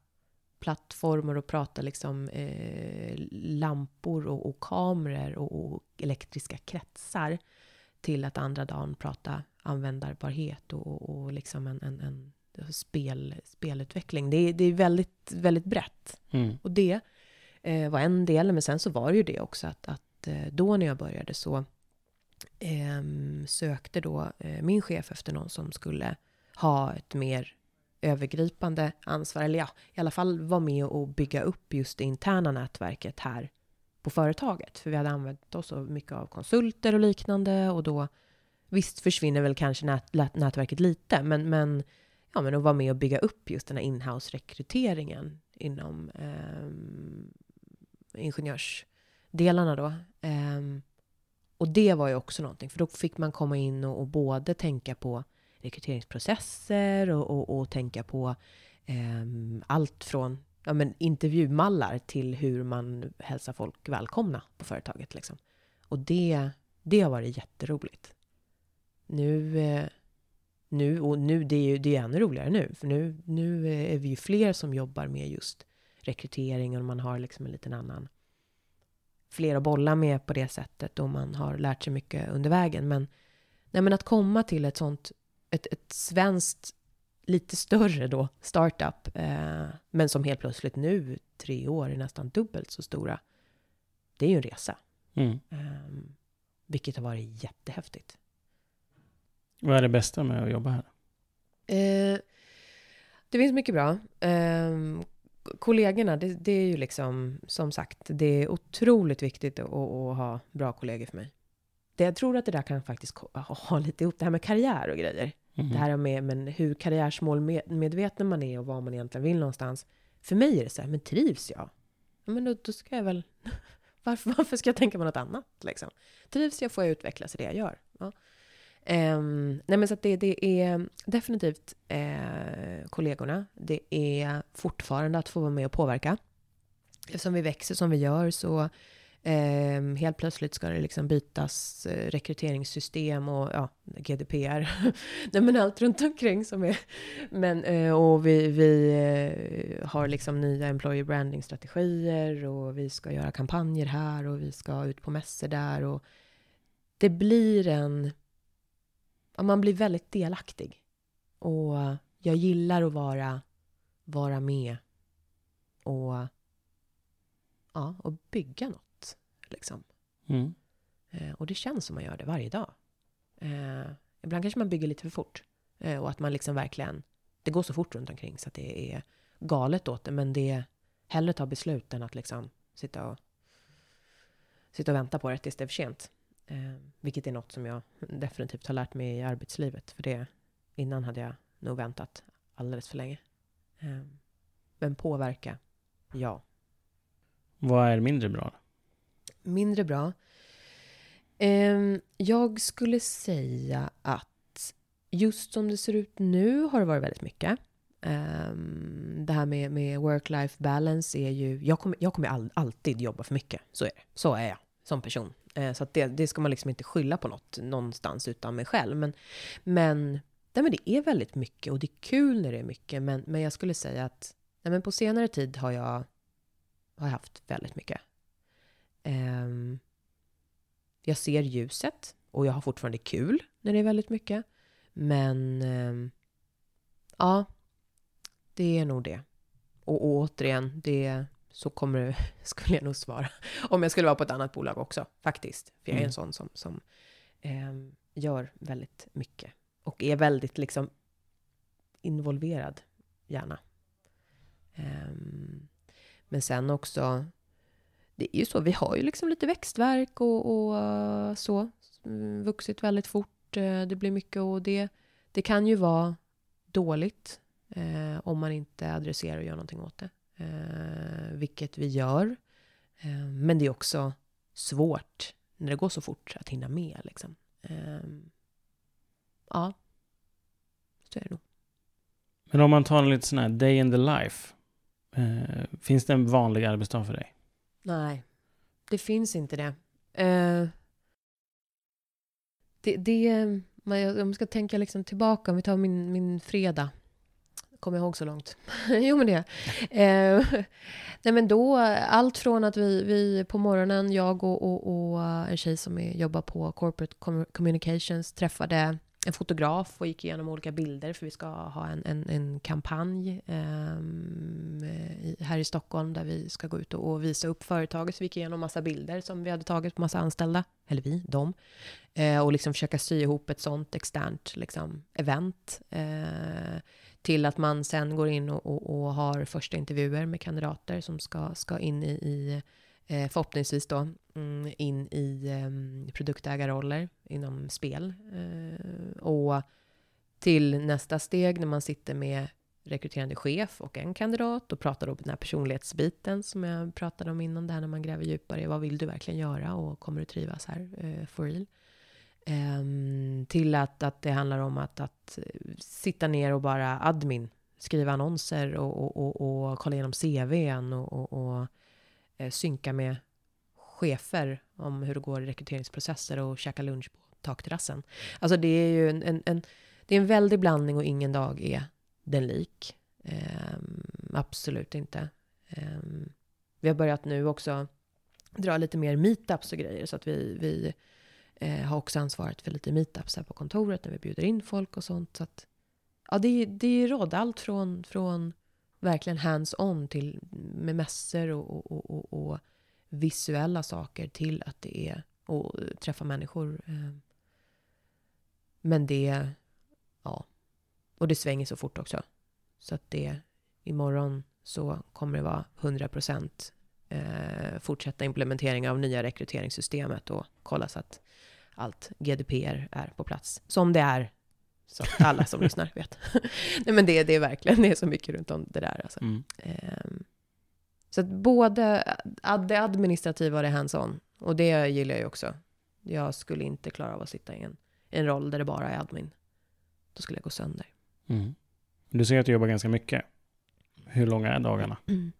plattformar och prata liksom eh, lampor och, och kameror och, och elektriska kretsar till att andra dagen prata användbarhet och, och, och liksom en, en, en spel, spelutveckling. Det är, det är väldigt, väldigt brett. Mm. Och det eh, var en del, men sen så var det ju det också att, att eh, då när jag började så Ehm, sökte då eh, min chef efter någon som skulle ha ett mer övergripande ansvar, eller ja, i alla fall vara med och bygga upp just det interna nätverket här på företaget. För vi hade använt oss av mycket av konsulter och liknande och då visst försvinner väl kanske nät, nätverket lite, men, men, ja, men att vara med och bygga upp just den här inhouse-rekryteringen inom eh, ingenjörsdelarna då. Eh, och det var ju också någonting, för då fick man komma in och, och både tänka på rekryteringsprocesser och, och, och tänka på eh, allt från ja, men intervjumallar till hur man hälsar folk välkomna på företaget. Liksom. Och det, det har varit jätteroligt. Nu, eh, nu, och nu det är ju det är ännu roligare nu, för nu, nu eh, är vi ju fler som jobbar med just rekrytering och man har liksom en liten annan fler att bolla med på det sättet och man har lärt sig mycket under vägen. Men, nej, men att komma till ett sånt, ett, ett svenskt, lite större då, startup, eh, men som helt plötsligt nu, tre år, är nästan dubbelt så stora. Det är ju en resa. Mm. Eh, vilket har varit jättehäftigt. Vad är det bästa med att jobba här? Eh, det finns mycket bra. Eh, kollegorna, det, det är ju liksom, som sagt, det är otroligt viktigt att, att ha bra kollegor för mig. Det, jag tror att det där kan faktiskt ha lite ihop det här med karriär och grejer. Mm. Det här med men hur karriärsmålmedveten man är och vad man egentligen vill någonstans. För mig är det så här, men trivs jag? Ja, Men då, då ska jag väl... Varför, varför ska jag tänka på något annat? Liksom? Trivs jag får jag utvecklas i det jag gör. Ja. Ehm, nej men så att det, det är definitivt eh, kollegorna. Det är fortfarande att få vara med och påverka. Eftersom vi växer som vi gör så eh, helt plötsligt ska det liksom bytas eh, rekryteringssystem och ja, GDPR. nej men allt runt omkring som är. Men, eh, och vi, vi eh, har liksom nya employer branding-strategier och vi ska göra kampanjer här och vi ska ut på mässor där och det blir en man blir väldigt delaktig. Och jag gillar att vara, vara med och, ja, och bygga något. Liksom. Mm. Eh, och det känns som man gör det varje dag. Eh, ibland kanske man bygger lite för fort. Eh, och att man liksom verkligen, det går så fort runt omkring så att det är galet åt det. Men det är hellre ta beslut än att liksom sitta och, sitta och vänta på det tills det är för sent. Eh, vilket är något som jag definitivt har lärt mig i arbetslivet. För det, innan hade jag nog väntat alldeles för länge. Eh, men påverka, ja. Vad är mindre bra? Mindre bra. Ehm, jag skulle säga att just som det ser ut nu har det varit väldigt mycket. Ehm, det här med, med work-life balance är ju... Jag kommer, jag kommer all, alltid jobba för mycket. Så är det. Så är jag som person. Eh, så att det, det ska man liksom inte skylla på något någonstans utan mig själv. Men, men, nej, men det är väldigt mycket och det är kul när det är mycket. Men, men jag skulle säga att nej, men på senare tid har jag, har jag haft väldigt mycket. Um, jag ser ljuset och jag har fortfarande kul när det är väldigt mycket. Men um, ja, det är nog det. Och, och återigen, det så kommer det, skulle jag nog svara. Om jag skulle vara på ett annat bolag också, faktiskt. För jag är Mm. en sån som, som ehm, gör väldigt mycket. Och är väldigt liksom involverad, gärna. Ehm, men sen också, det är ju så, vi har ju liksom lite växtverk och, och eh, så. Mm, Vuxit väldigt fort, eh, det blir mycket och det, det kan ju vara dåligt eh, om man inte adresserar och gör någonting åt det. Eh, vilket vi gör. Eh, men det är också svårt när det går så fort att hinna med. Liksom. Eh, ja, så är det nog. Men om man tar en lite sån här day in the life. Eh, finns det en vanlig arbetsdag för dig? Nej, det finns inte det. Eh, det, det men jag- om jag ska tänka liksom tillbaka, om vi tar min, min fredag. Kommer ihåg så långt? jo, men det. Eh, nej, men då, allt från att vi, vi på morgonen, jag och, och, och en tjej som är, jobbar på Corporate Communications träffade en fotograf och gick igenom olika bilder för vi ska ha en, en, en kampanj ehm, i, här i Stockholm där vi ska gå ut och, och visa upp företaget. Så vi gick igenom massa bilder som vi hade tagit på massa anställda, eller vi, dem. Eh, och liksom försöka sy ihop ett sånt externt liksom, event. Eh, till att man sen går in och, och, och har första intervjuer med kandidater som ska, ska in i, i eh, förhoppningsvis då, mm, in i ehm, produktägarroller inom spel. Eh, och till nästa steg när man sitter med rekryterande chef och en kandidat och pratar om den här personlighetsbiten som jag pratade om innan, det här när man gräver djupare i vad vill du verkligen göra och kommer du trivas här eh, for real? Ehm, till att, att det handlar om att, att eh, sitta ner och bara admin, skriva annonser och, och, och, och kolla igenom CVn och, och, och eh, synka med chefer om hur det går i rekryteringsprocesser och käka lunch på takterrassen. Alltså det är ju en, en, en, det är en väldig blandning och ingen dag är den lik. Um, absolut inte. Um, vi har börjat nu också dra lite mer meetups och grejer så att vi, vi eh, har också ansvaret för lite meetups här på kontoret när vi bjuder in folk och sånt. Så att, ja, det, är- det är råd. Allt från, från verkligen hands-on till med mässor och, och, och, och, och visuella saker till att det är att träffa människor. eh. Men det, ja. Och det svänger så fort också. Så att det, imorgon så kommer det vara 100 procent eh, fortsätta implementering av nya rekryteringssystemet och kolla så att allt GDPR är på plats. Som det är, så alla som lyssnar vet. Nej men det, det är verkligen, det är så mycket runt om det där alltså. Mm. Ehm, så att både det administrativa och det hands-on. Och det gillar jag ju också. Jag skulle inte klara av att sitta i en, en roll där det bara är admin. Då skulle jag gå sönder. Mm. Du säger att du jobbar ganska mycket. Hur långa är dagarna?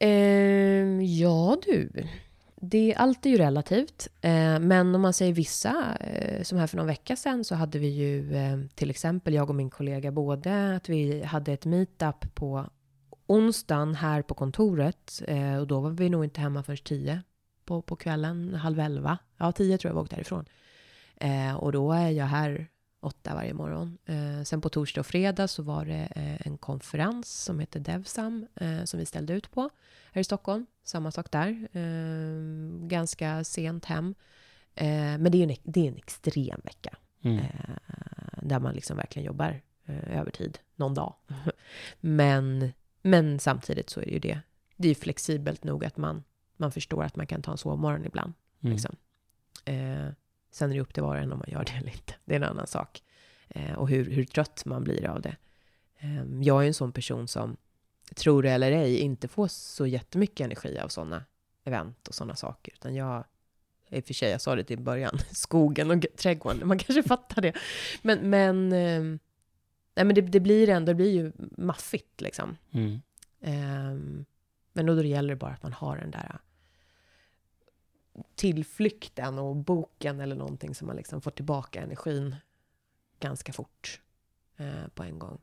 Ehm, ja du, det, allt är ju relativt. Eh, men om man säger vissa, eh, som här för någon vecka sedan så hade vi ju eh, till exempel jag och min kollega både att vi hade ett meetup på onsdagen här på kontoret eh, och då var vi nog inte hemma förrän tio på, på kvällen, halv elva. Ja, tio tror jag vi åkte därifrån. Eh, och då är jag här åtta varje morgon. Eh, sen på torsdag och fredag så var det eh, en konferens som heter Devsam eh, som vi ställde ut på här i Stockholm. Samma sak där. Eh, ganska sent hem. Eh, men det är, ju en, det är en extrem vecka. Mm. Eh, där man liksom verkligen jobbar övertid någon dag. men, men samtidigt så är det ju det. Det är ju flexibelt nog att man, man förstår att man kan ta en sovmorgon ibland. Mm. Liksom. Sen är det upp till var och en om man gör det eller inte. Det är en annan sak. Eh, och hur, hur trött man blir av det. Eh, jag är en sån person som, tror det eller ej, inte får så jättemycket energi av sådana event och sådana saker. Utan jag, i och för sig, jag sa det till början, skogen och trädgården, man kanske fattar det. Men, men, eh, nej, men det, det blir ändå, det blir ju maffigt liksom. Mm. Ehm, men då, då gäller det bara att man har den där tillflykten och boken eller någonting som man liksom får tillbaka energin ganska fort eh, på en gång.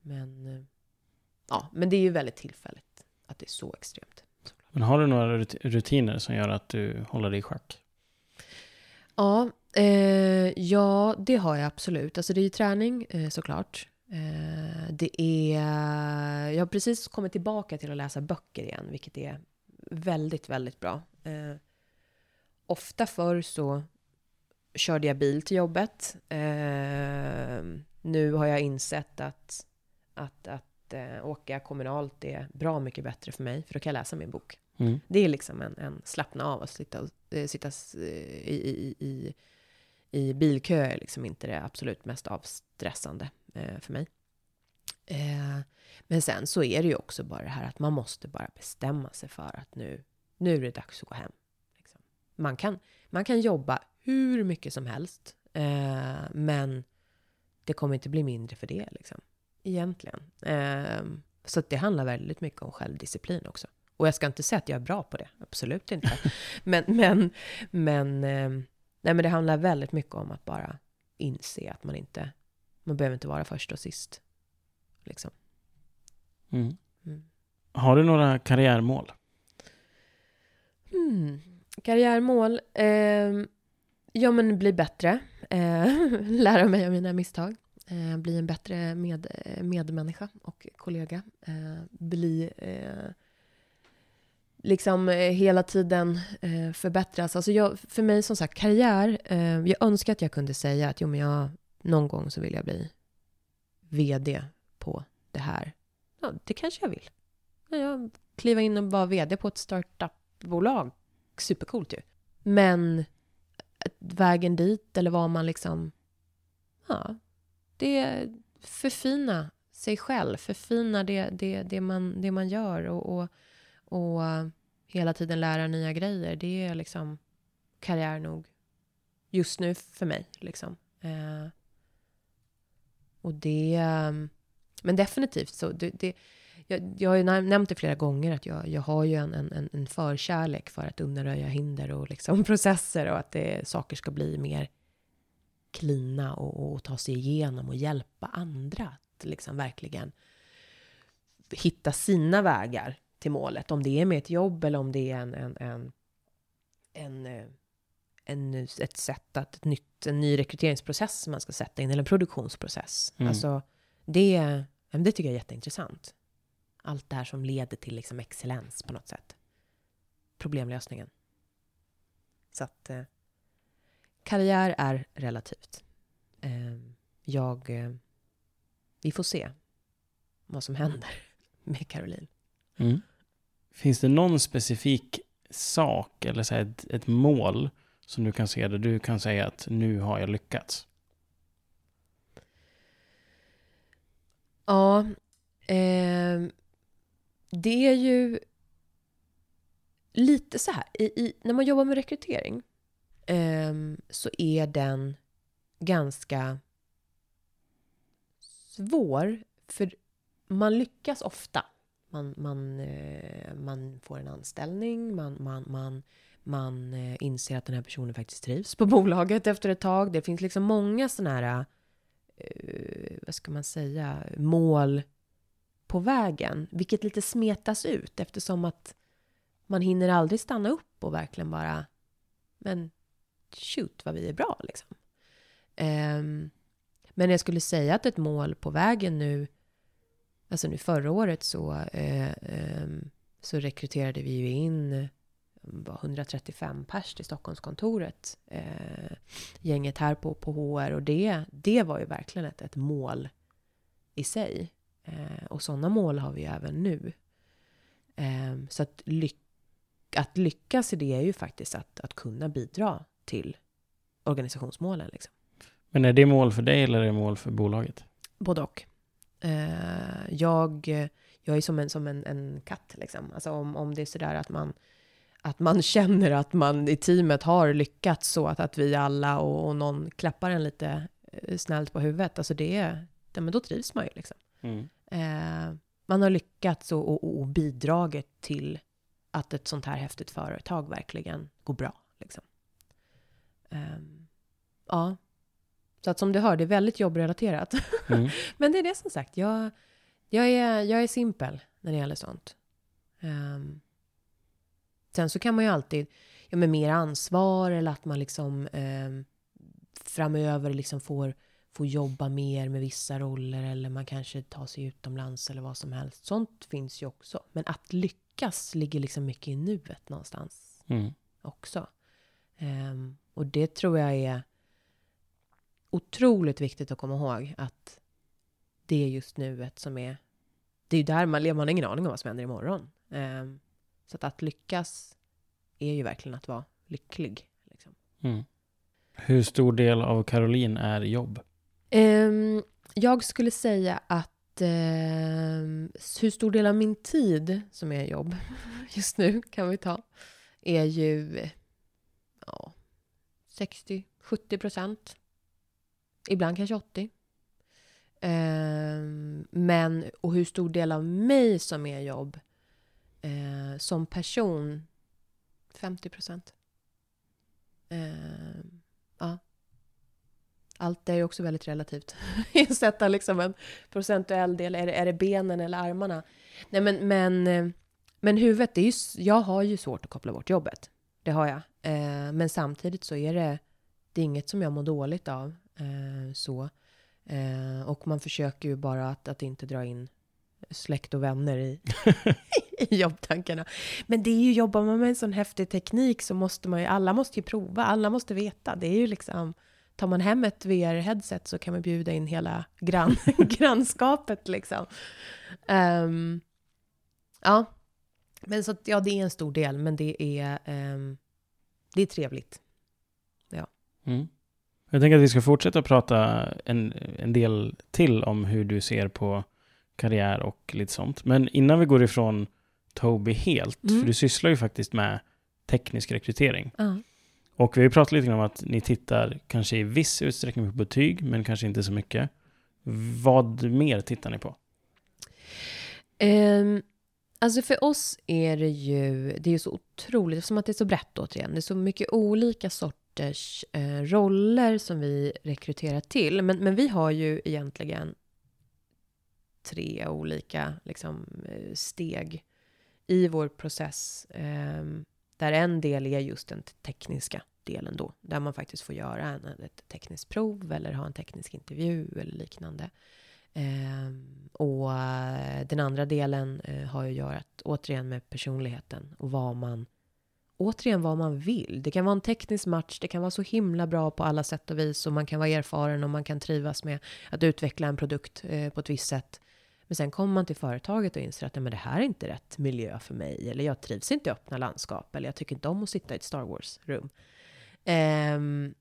Men, eh, ja, men det är ju väldigt tillfälligt att det är så extremt. Men har du några rut- rutiner som gör att du håller dig i schack? Ja, eh, ja, det har jag absolut. Alltså det är ju träning eh, såklart. Eh, det är... Jag har precis kommit tillbaka till att läsa böcker igen, vilket är väldigt, väldigt bra. Eh, ofta förr så körde jag bil till jobbet. Eh, nu har jag insett att, att, att eh, åka kommunalt är bra mycket bättre för mig, för då kan jag läsa min bok. Mm. Det är liksom en, en slappna av att sitta, äh, sitta eh, i, i, i, i bilkö är liksom inte det absolut mest avstressande eh, för mig. Eh, men sen så är det ju också bara det här att man måste bara bestämma sig för att nu, nu är det dags att gå hem. Liksom. Man, kan, man kan jobba hur mycket som helst, eh, men det kommer inte bli mindre för det, liksom. Egentligen. Eh, så det handlar väldigt mycket om självdisciplin också. Och jag ska inte säga att jag är bra på det, absolut inte. men, men, men, eh, nej, men det handlar väldigt mycket om att bara inse att man inte, man behöver inte vara först och sist. Liksom. Mm. Mm. Har du några karriärmål? Mm. Karriärmål? Eh, ja, men bli bättre. Eh, lära mig av mina misstag. Eh, bli en bättre med, medmänniska och kollega. Eh, bli... Eh, liksom eh, hela tiden eh, förbättras. Alltså jag, för mig som sagt, karriär. jag önskar att jag kunde säga att jo, men jag, någon gång så vill jag bli VD på det här. Ja, det kanske jag vill. Jag kliva in och vara VD på ett startupbolag. Supercoolt ju. Men eh, vägen dit eller vad man liksom... Ja, det är förfina sig själv, förfina det, det, det, man, det man gör och, och, och eh, hela tiden lära nya grejer. Det är liksom karriär nog just nu för mig. Liksom. Eh, och det... Eh, men definitivt så. Det, det, jag, jag har ju nämnt det flera gånger att jag, jag har ju en, en, en förkärlek för att undanröja hinder och liksom processer och att det, saker ska bli mer klina och, och ta sig igenom och hjälpa andra att liksom verkligen hitta sina vägar till målet. Om det är med ett jobb eller om det är en, en, en, en, eh, en ett sätt att, ett nytt, en ny rekryteringsprocess man ska sätta in, eller en produktionsprocess. Mm. Alltså, det, det tycker jag är jätteintressant. Allt det här som leder till liksom excellens på något sätt. Problemlösningen. Så att eh, karriär är relativt. Eh, jag... Eh, vi får se vad som händer med Caroline. Mm. Finns det någon specifik sak eller så ett, ett mål som du kan se där du kan säga att nu har jag lyckats? Ja, eh, det är ju lite så här. I, i, när man jobbar med rekrytering eh, så är den ganska svår. För man lyckas ofta. Man, man, eh, man får en anställning, man, man, man, man eh, inser att den här personen faktiskt trivs på bolaget efter ett tag. Det finns liksom många sådana här, Eh, vad ska man säga, mål på vägen. Vilket lite smetas ut eftersom att man hinner aldrig stanna upp och verkligen bara, men shoot vad vi är bra liksom. Um, men jag skulle säga att ett mål på vägen nu alltså nu förra året så, uh, um, så rekryterade vi ju in 135 pers till Stockholmskontoret. Eh, gänget här på, på HR och det, det var ju verkligen ett, ett mål i sig. Eh, och sådana mål har vi ju även nu. Eh, så att, lyck att lyckas i det är ju faktiskt att, att kunna bidra till organisationsmålen. Liksom. Men är det mål för dig eller är det mål för bolaget? Både och. Eh, jag, jag är som en, som en, en katt, liksom. Alltså om, om det är sådär att man, att man känner att man i teamet har lyckats så att, att vi alla och, och någon klappar en lite eh, snällt på huvudet, alltså det, det men då trivs man ju liksom. Mm. Eh, man har lyckats och, och, och, bidragit till att ett sånt här häftigt företag verkligen går bra. Liksom. Eh, ja, så att som du hör, det är väldigt jobbrelaterat. Mm. Men det är det som sagt, jag, jag, är, jag är simpel när det gäller sånt. Um, sen så kan man ju alltid, ja med mer ansvar eller att man liksom um, framöver liksom får, få jobba mer med vissa roller eller man kanske tar sig utomlands eller vad som helst. Sånt finns ju också. Men att lyckas ligger liksom mycket i nuet någonstans Mm. också. Ehm, och det tror jag är otroligt viktigt att komma ihåg att det är just nuet som är... Det är ju där man lever, man har ingen aning om vad som händer imorgon. Ehm, så att, att lyckas är ju verkligen att vara lycklig. Liksom. Mm. Hur stor del av Caroline är jobb? Ehm, jag skulle säga att ehm, hur stor del av min tid som är jobb just nu kan vi ta är ju ja, 60-70 procent. Ibland kanske 80. Ehm, men, och hur stor del av mig som är jobb eh, som person 50 procent. Eh, ja. Allt är ju också väldigt relativt. Sätta liksom en procentuell del. Är det, är det benen eller armarna? Nej, men, men, eh, men huvudet, det är ju, jag har ju svårt att koppla bort jobbet. Det har jag. Eh, men samtidigt så är det, det är inget som jag mår dåligt av. Eh, så. Eh, och man försöker ju bara att, att inte dra in släkt och vänner i, i jobbtankarna. Men det är ju, jobbar man med en sån häftig teknik så måste man ju, alla måste ju prova, alla måste veta. Det är ju liksom, tar man hem ett VR-headset så kan man bjuda in hela grann, grannskapet liksom. Ehm, ja, men så att, ja, det är en stor del, men det är, ehm, det är trevligt. Mm. Jag tänker att vi ska fortsätta prata en, en del till om hur du ser på karriär och lite sånt. Men innan vi går ifrån Toby helt, Mm. för du sysslar ju faktiskt med teknisk rekrytering. Ja. Och vi har ju pratat lite grann om att ni tittar kanske i viss utsträckning på betyg, men kanske inte så mycket. Vad mer tittar ni på? Um, alltså för oss är det ju, det är ju så otroligt, som att det är så brett återigen. Det är så mycket olika sorters eh, roller som vi rekryterar till. Men, men vi har ju egentligen tre olika liksom, eh, steg i vår process. Eh, där en del är just den tekniska delen då. Där man faktiskt får göra en, ett tekniskt prov eller ha en teknisk intervju eller liknande. Ehm, eh, och den andra delen eh, har ju att göra att, återigen med personligheten och vad man återigen vad man vill. Det kan vara en teknisk match, det kan vara så himla bra på alla sätt och vis och man kan vara erfaren och man kan trivas med att utveckla en produkt eh, på ett visst sätt. Men sen kommer man till företaget och inser att "Nej, men det här är inte rätt miljö för mig. Eller jag trivs inte i öppna landskap. Eller jag tycker inte om att sitta i ett Star Wars-rum. Ehm,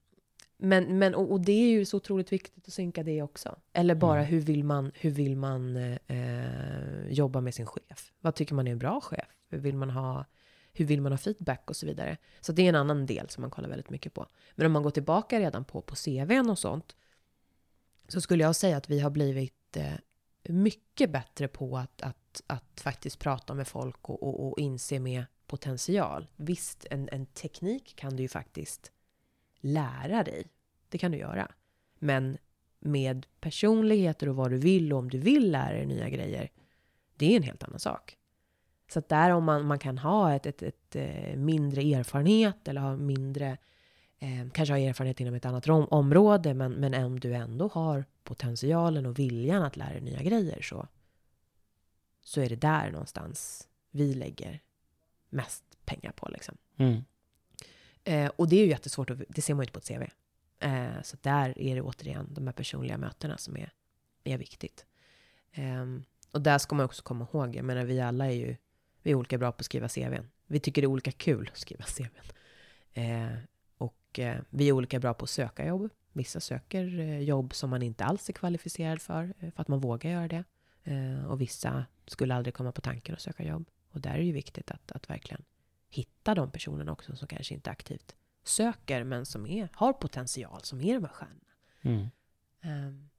men, men, och, och det är ju så otroligt viktigt att synka det också. Eller bara Mm. hur vill man, hur vill man eh, jobba med sin chef? Vad tycker man är en bra chef? Hur vill man ha, hur vill man ha feedback och så vidare? Så det är en annan del som man kollar väldigt mycket på. Men om man går tillbaka redan på, på CVn och sånt. Så skulle jag säga att vi har blivit eh, mycket bättre på att, att, att faktiskt prata med folk och, och, och inse med potential. Visst, en, en teknik kan du ju faktiskt lära dig. Det kan du göra. Men med personligheter och vad du vill och om du vill lära dig nya grejer, det är en helt annan sak. Så att där om man, man kan ha ett, ett, ett, eh, mindre erfarenhet eller ha mindre, eh, kanske ha erfarenhet inom ett annat rom, område, men, men om du ändå har potentialen och viljan att lära dig nya grejer så, så är det där någonstans vi lägger mest pengar på. Liksom. Mm. Eh, och det är ju jättesvårt, att, det ser man ju inte på ett CV. Eh, så där är det återigen de här personliga mötena som är, är viktigt. Ehm, och där ska man också komma ihåg, jag menar vi alla är ju vi är olika bra på att skriva CVn. Vi tycker det är olika kul att skriva CVn. Och eh, vi är olika bra på att söka jobb. Vissa söker eh, jobb som man inte alls är kvalificerad för, eh, för att man vågar göra det. Och vissa skulle aldrig komma på tanken att söka jobb. Och där är det ju viktigt att, att verkligen hitta de personerna också som kanske inte aktivt söker, men som är, har potential, som är de här stjärnorna. Mm. Ehm,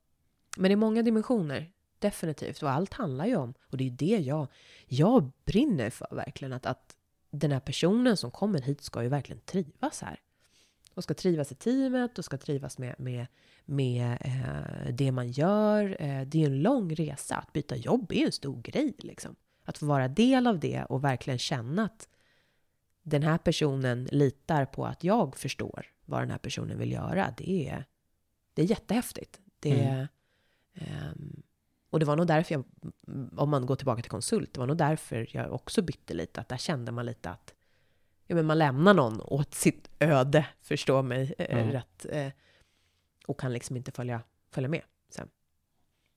Men det är många dimensioner, definitivt. Och allt handlar ju om, och det är det jag, jag brinner för verkligen, att, att den här personen som kommer hit ska ju verkligen trivas här. Och ska trivas i teamet och ska trivas med, med, med eh, det man gör. Eh, det är en lång resa. Att byta jobb är en stor grej. Liksom. Att få vara del av det och verkligen känna att den här personen litar på att jag förstår vad den här personen vill göra. Det är, det är jättehäftigt. Det, Mm. ehm, och det var nog därför jag, om man går tillbaka till konsult, det var nog därför jag också bytte lite. Att där kände man lite att ja, men man lämnar någon åt sitt öde, förstå mig eh, Ja. rätt. Eh, och kan liksom inte följa, följa med.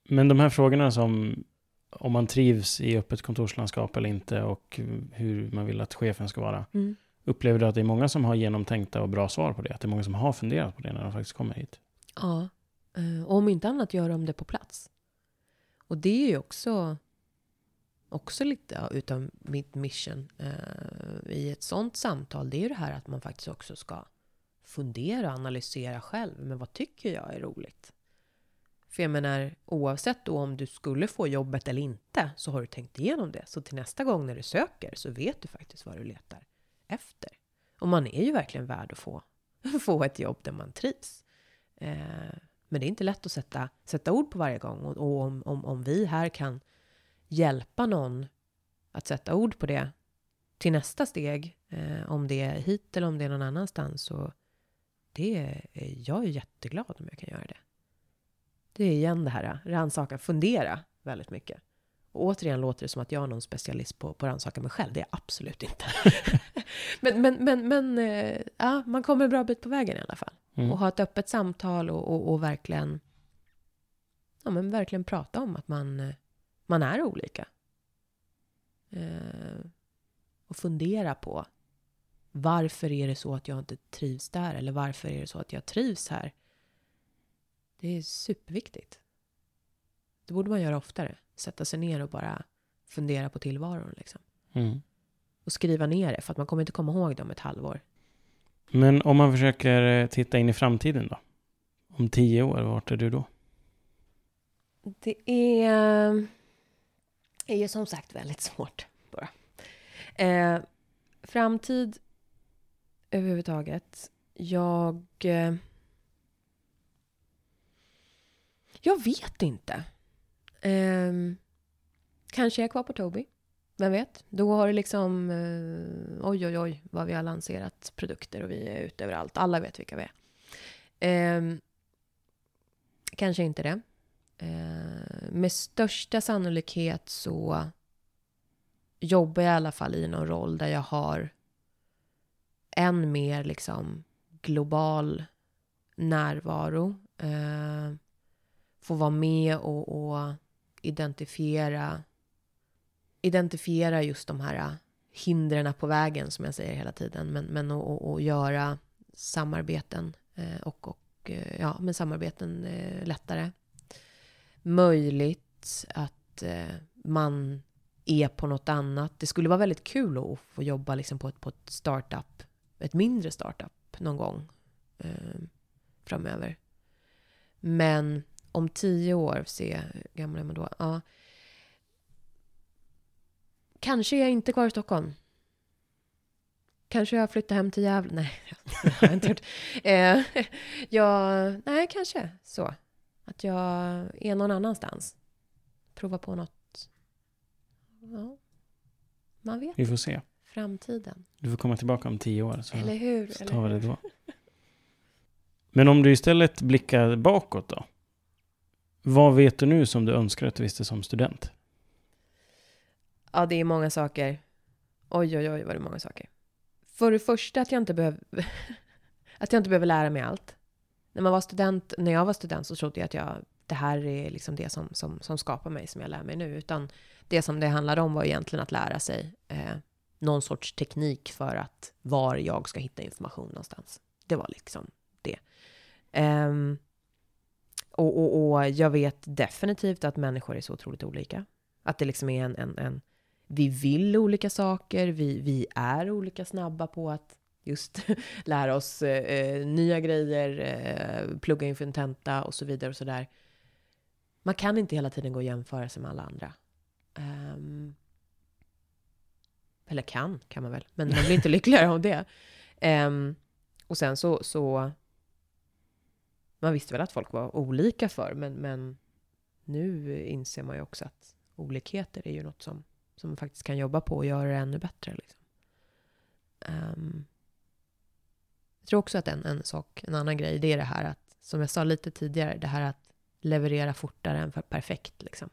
Men de här frågorna som om man trivs i öppet kontorslandskap eller inte och hur man vill att chefen ska vara. Upplever du att det är många som har genomtänkta och bra svar på det? Att det är många som har funderat på det när de faktiskt kommer hit? Ja, eh, och om inte annat gör de det på plats. Och det är ju också, också lite utav mitt mission eh, i ett sånt samtal. Det är ju det här att man faktiskt också ska fundera och analysera själv. Men vad tycker jag är roligt? För jag menar, oavsett då om du skulle få jobbet eller inte, så har du tänkt igenom det. Så till nästa gång när du söker så vet du faktiskt vad du letar efter. Och man är ju verkligen värd att få, få ett jobb där man trivs. Eh, men det är inte lätt att sätta, sätta ord på varje gång. Och, och om, om, om vi här kan hjälpa någon att sätta ord på det till nästa steg, eh, om det är hit eller om det är någon annanstans, så det är, jag är jätteglad om jag kan göra det. Det är igen det här, rannsaka, fundera väldigt mycket. Och återigen låter det som att jag är någon specialist på, på rannsaka mig själv. Det är jag absolut inte. men men, men, men eh, ja, man kommer en bra bit på vägen i alla fall. Mm. Och ha ett öppet samtal och, och, och verkligen, ja, men verkligen prata om att man, eh, man är olika. Eh, och fundera på varför är det så att jag inte trivs där? Eller varför är det så att jag trivs här? Det är superviktigt. Det borde man göra oftare. Sätta sig ner och bara fundera på tillvaron. Liksom. Mm. Och skriva ner det, för att man kommer inte komma ihåg det om ett halvår. Men om man försöker eh, titta in i framtiden då? Om tio år, vart är du då? Det är, är ju som sagt väldigt svårt bara. Eh, framtid överhuvudtaget. Jag... Eh, jag vet inte. Eh, kanske är jag kvar på Tobii. Vem vet? Då har det liksom... Eh, oj, oj, oj, vad vi har lanserat produkter och vi är ute överallt. Alla vet vilka vi är. Eh, kanske inte det. Eh, med största sannolikhet så jobbar jag i alla fall i någon roll där jag har än mer liksom global närvaro. Eh, få vara med och, och identifiera identifiera just de här hindren på vägen som jag säger hela tiden. Men, men att och, och göra samarbeten eh, och, och eh, ja, men samarbeten eh, lättare möjligt att eh, man är på något annat. Det skulle vara väldigt kul att få jobba liksom på, ett, på ett startup, ett mindre startup någon gång eh, framöver. Men om tio år, se hur gammal är man då? Ja. Kanske är jag inte kvar i Stockholm. Kanske jag flyttar hem till Gävle. Nej, det har jag inte gjort. Eh, ja, nej, kanske så. Att jag är någon annanstans. Prova på något. Ja, man vet. Vi får se. Framtiden. Du får komma tillbaka om tio år. Så, Eller hur? så tar vi det då. Men om du istället blickar bakåt då? Vad vet du nu som du önskar att du visste som student? Ja, det är många saker. Oj, oj, oj, vad det är många saker. För det första att jag inte behöver... att jag inte behöver lära mig allt. När, man var student, när jag var student så trodde jag att jag, det här är liksom det som, som, som skapar mig, som jag lär mig nu. Utan det som det handlade om var egentligen att lära sig eh, någon sorts teknik för att var jag ska hitta information någonstans. Det var liksom det. Um, och, och, och jag vet definitivt att människor är så otroligt olika. Att det liksom är en, en, en vi vill olika saker, vi, vi är olika snabba på att just lära oss eh, nya grejer, eh, plugga inför en tenta och så vidare och så där. Man kan inte hela tiden gå och jämföra sig med alla andra. Ehm, eller kan, kan man väl, men man blir inte lyckligare av det. Ehm, och sen så, så... Man visste väl att folk var olika för, men, men nu inser man ju också att olikheter är ju något som, som man faktiskt kan jobba på och göra det ännu bättre. Liksom. Ehm, jag tror också att en, en sak, en annan grej, det är det här att, som jag sa lite tidigare, det här att leverera fortare än för perfekt liksom.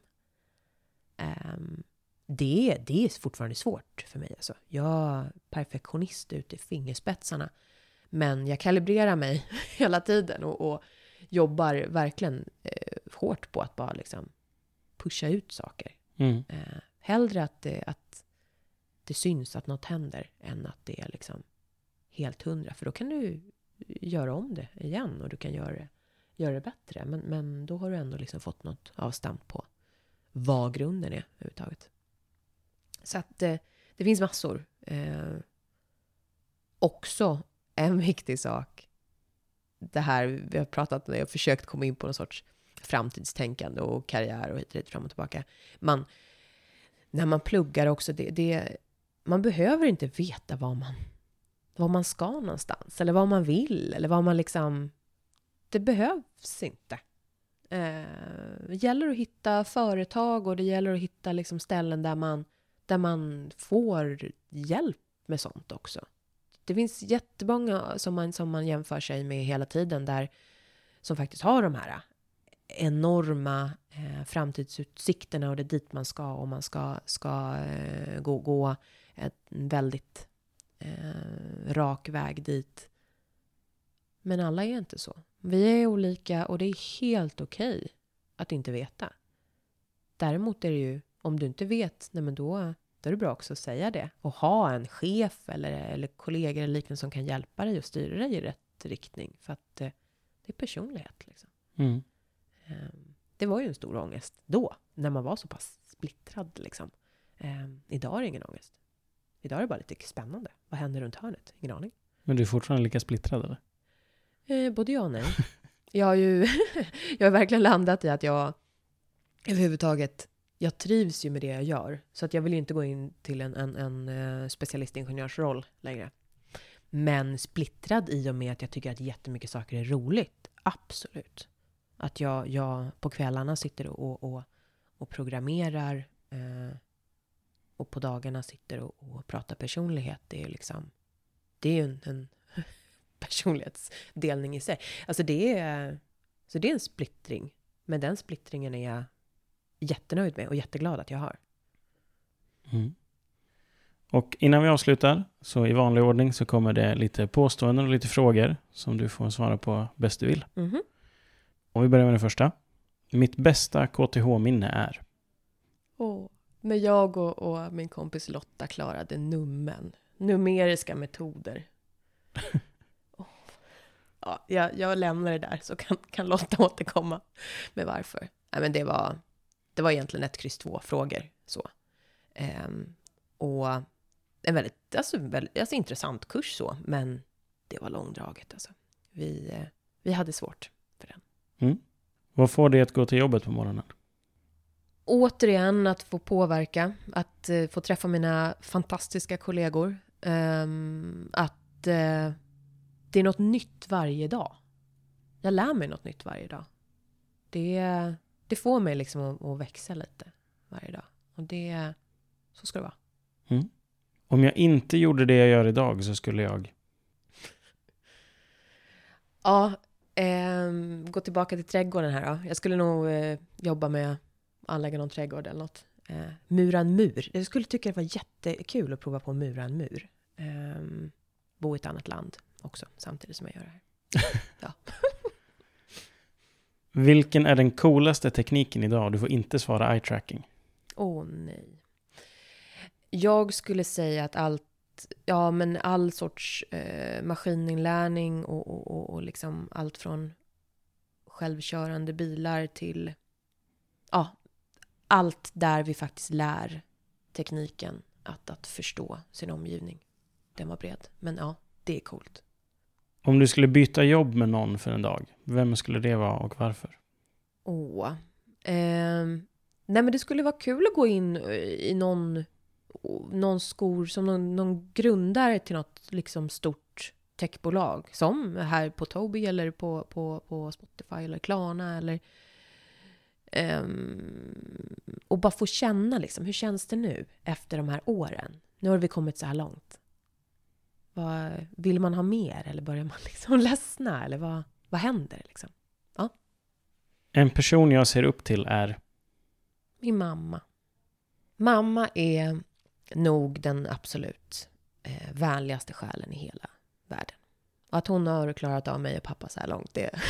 Um, det, det är fortfarande svårt för mig. Alltså. Jag är perfektionist ut i fingerspetsarna. Men jag kalibrerar mig hela tiden och, och jobbar verkligen eh, hårt på att bara liksom pusha ut saker. Mm. Eh, hellre att det, att det syns att något händer än att det är liksom helt hundra. För då kan du göra om det igen och du kan göra det, göra det bättre. Men, men då har du ändå liksom fått något avstamp på vad grunden är överhuvudtaget. Så att eh, det finns massor. Eh, också en viktig sak. Det här, vi har pratat om jag har försökt komma in på någon sorts framtidstänkande och karriär och hit och dit, fram och tillbaka. Man, när man pluggar också, det, det, man behöver inte veta vad man, vad man ska någonstans, eller vad man vill, eller vad man liksom... Det behövs inte. Eh, det gäller att hitta företag och det gäller att hitta liksom ställen där man, där man får hjälp med sånt också. Det finns jättemånga som man, som man jämför sig med hela tiden där som faktiskt har de här eh, enorma eh, framtidsutsikterna och det är dit man ska och man ska, ska eh, gå, gå en väldigt eh, rak väg dit. Men alla är inte så. Vi är olika och det är helt okej okay att inte veta. Däremot är det ju, om du inte vet, nej men då, då är det bra också att säga det. Och ha en chef eller, eller kollegor eller liknande som kan hjälpa dig och styra dig i rätt riktning. För att eh, det är personlighet liksom. Mm. Um, det var ju en stor ångest då, när man var så pass splittrad liksom. Um, idag är det ingen ångest. Idag är det bara lite spännande. Vad händer runt hörnet? Ingen aning. Men du är fortfarande lika splittrad eller? Eh, både ja och nej. Jag har ju jag har verkligen landat i att jag överhuvudtaget, jag trivs ju med det jag gör. Så att jag vill inte gå in till en, en, en uh, specialistingenjörsroll längre. Men splittrad i och med att jag tycker att jättemycket saker är roligt. Absolut. Att jag, jag på kvällarna sitter och, och, och programmerar eh, och på dagarna sitter och, och pratar personlighet. Det är liksom, det är ju en, en personlighetsdelning i sig. Alltså det är, så det är en splittring. Men den splittringen är jag jättenöjd med och jätteglad att jag har. Mm. Och innan vi avslutar, så i vanlig ordning så kommer det lite påståenden och lite frågor som du får svara på bäst du vill. Mm. Om vi börjar med den första. Mitt bästa KTH-minne är? Oh, när jag och, och, min kompis Lotta klarade nummen. Numeriska metoder. oh. ja, jag, jag lämnar det där så kan, kan Lotta återkomma med varför. Nej, men det var, det var egentligen ett kryss två frågor så. Um, och en väldigt, alltså, väldigt alltså, intressant kurs så, men det var långdraget alltså. Vi, eh, vi hade svårt för den. Mm. Vad får dig att gå till jobbet på morgonen? Återigen att få påverka, att uh, få träffa mina fantastiska kollegor. Um, att uh, det är något nytt varje dag. Jag lär mig något nytt varje dag. Det, det får mig liksom att, att växa lite varje dag. Och det, så ska det vara. Mm. Om jag inte gjorde det jag gör idag så skulle jag? Ja, Eh, gå tillbaka till trädgården här då. Jag skulle nog eh, jobba med anlägga någon trädgård eller något. Eh, mura en mur. Jag skulle tycka det var jättekul att prova på att mura en mur. Eh, bo i ett annat land också, samtidigt som jag gör det här. ja. Vilken är den coolaste tekniken idag? Du får inte svara eye tracking. Åh oh, nej. Jag skulle säga att allt ja, men all sorts eh, maskininlärning och, och, och, och liksom allt från självkörande bilar till ja, allt där vi faktiskt lär tekniken att, att förstå sin omgivning. Den var bred, men ja, det är coolt. Om du skulle byta jobb med någon för en dag, vem skulle det vara och varför? Åh. Eh, nej men det skulle vara kul att gå in i någon någon skor som någon, någon grundare till något liksom stort techbolag. Som här på Tobii eller på, på, på Spotify eller Klarna eller... Um, och bara få känna liksom, hur känns det nu efter de här åren? Nu har vi kommit så här långt. Vad, vill man ha mer eller börjar man liksom ledsna? Eller vad, vad händer liksom? Ja. En person jag ser upp till är Min mamma. Mamma är nog den absolut eh, vänligaste själen i hela världen. Och att hon har klarat av mig och pappa så här långt, det...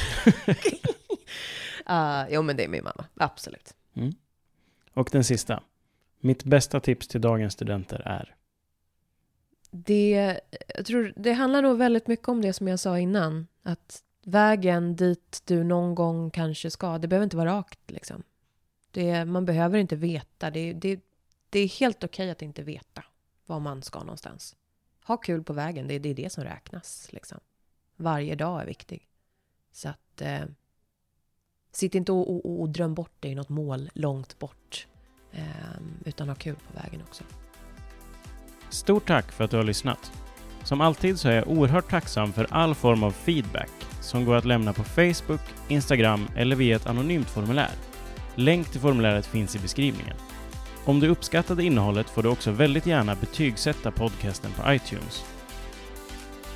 uh, jo, men det är min mamma. Absolut. Mm. Och den sista. Mitt bästa tips till dagens studenter är? Det, jag tror, det handlar nog väldigt mycket om det som jag sa innan. Att vägen dit du någon gång kanske ska, det behöver inte vara rakt liksom. Det, man behöver inte veta. Det, det, det är helt okej att inte veta var man ska någonstans. Ha kul på vägen, det, det är det som räknas. Liksom. Varje dag är viktig. Så att... Eh, sitt inte och, och, och dröm bort dig i något mål långt bort. Eh, utan ha kul på vägen också. Stort tack för att du har lyssnat. Som alltid så är jag oerhört tacksam för all form av feedback som går att lämna på Facebook, Instagram eller via ett anonymt formulär. Länk till formuläret finns i beskrivningen. Om du uppskattade innehållet får du också väldigt gärna betygsätta podcasten på iTunes.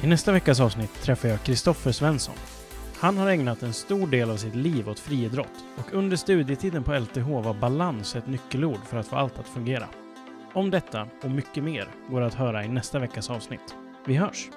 I nästa veckas avsnitt träffar jag Kristoffer Svensson. Han har ägnat en stor del av sitt liv åt friidrott och under studietiden på LTH var balans ett nyckelord för att få allt att fungera. Om detta och mycket mer går att höra i nästa veckas avsnitt. Vi hörs!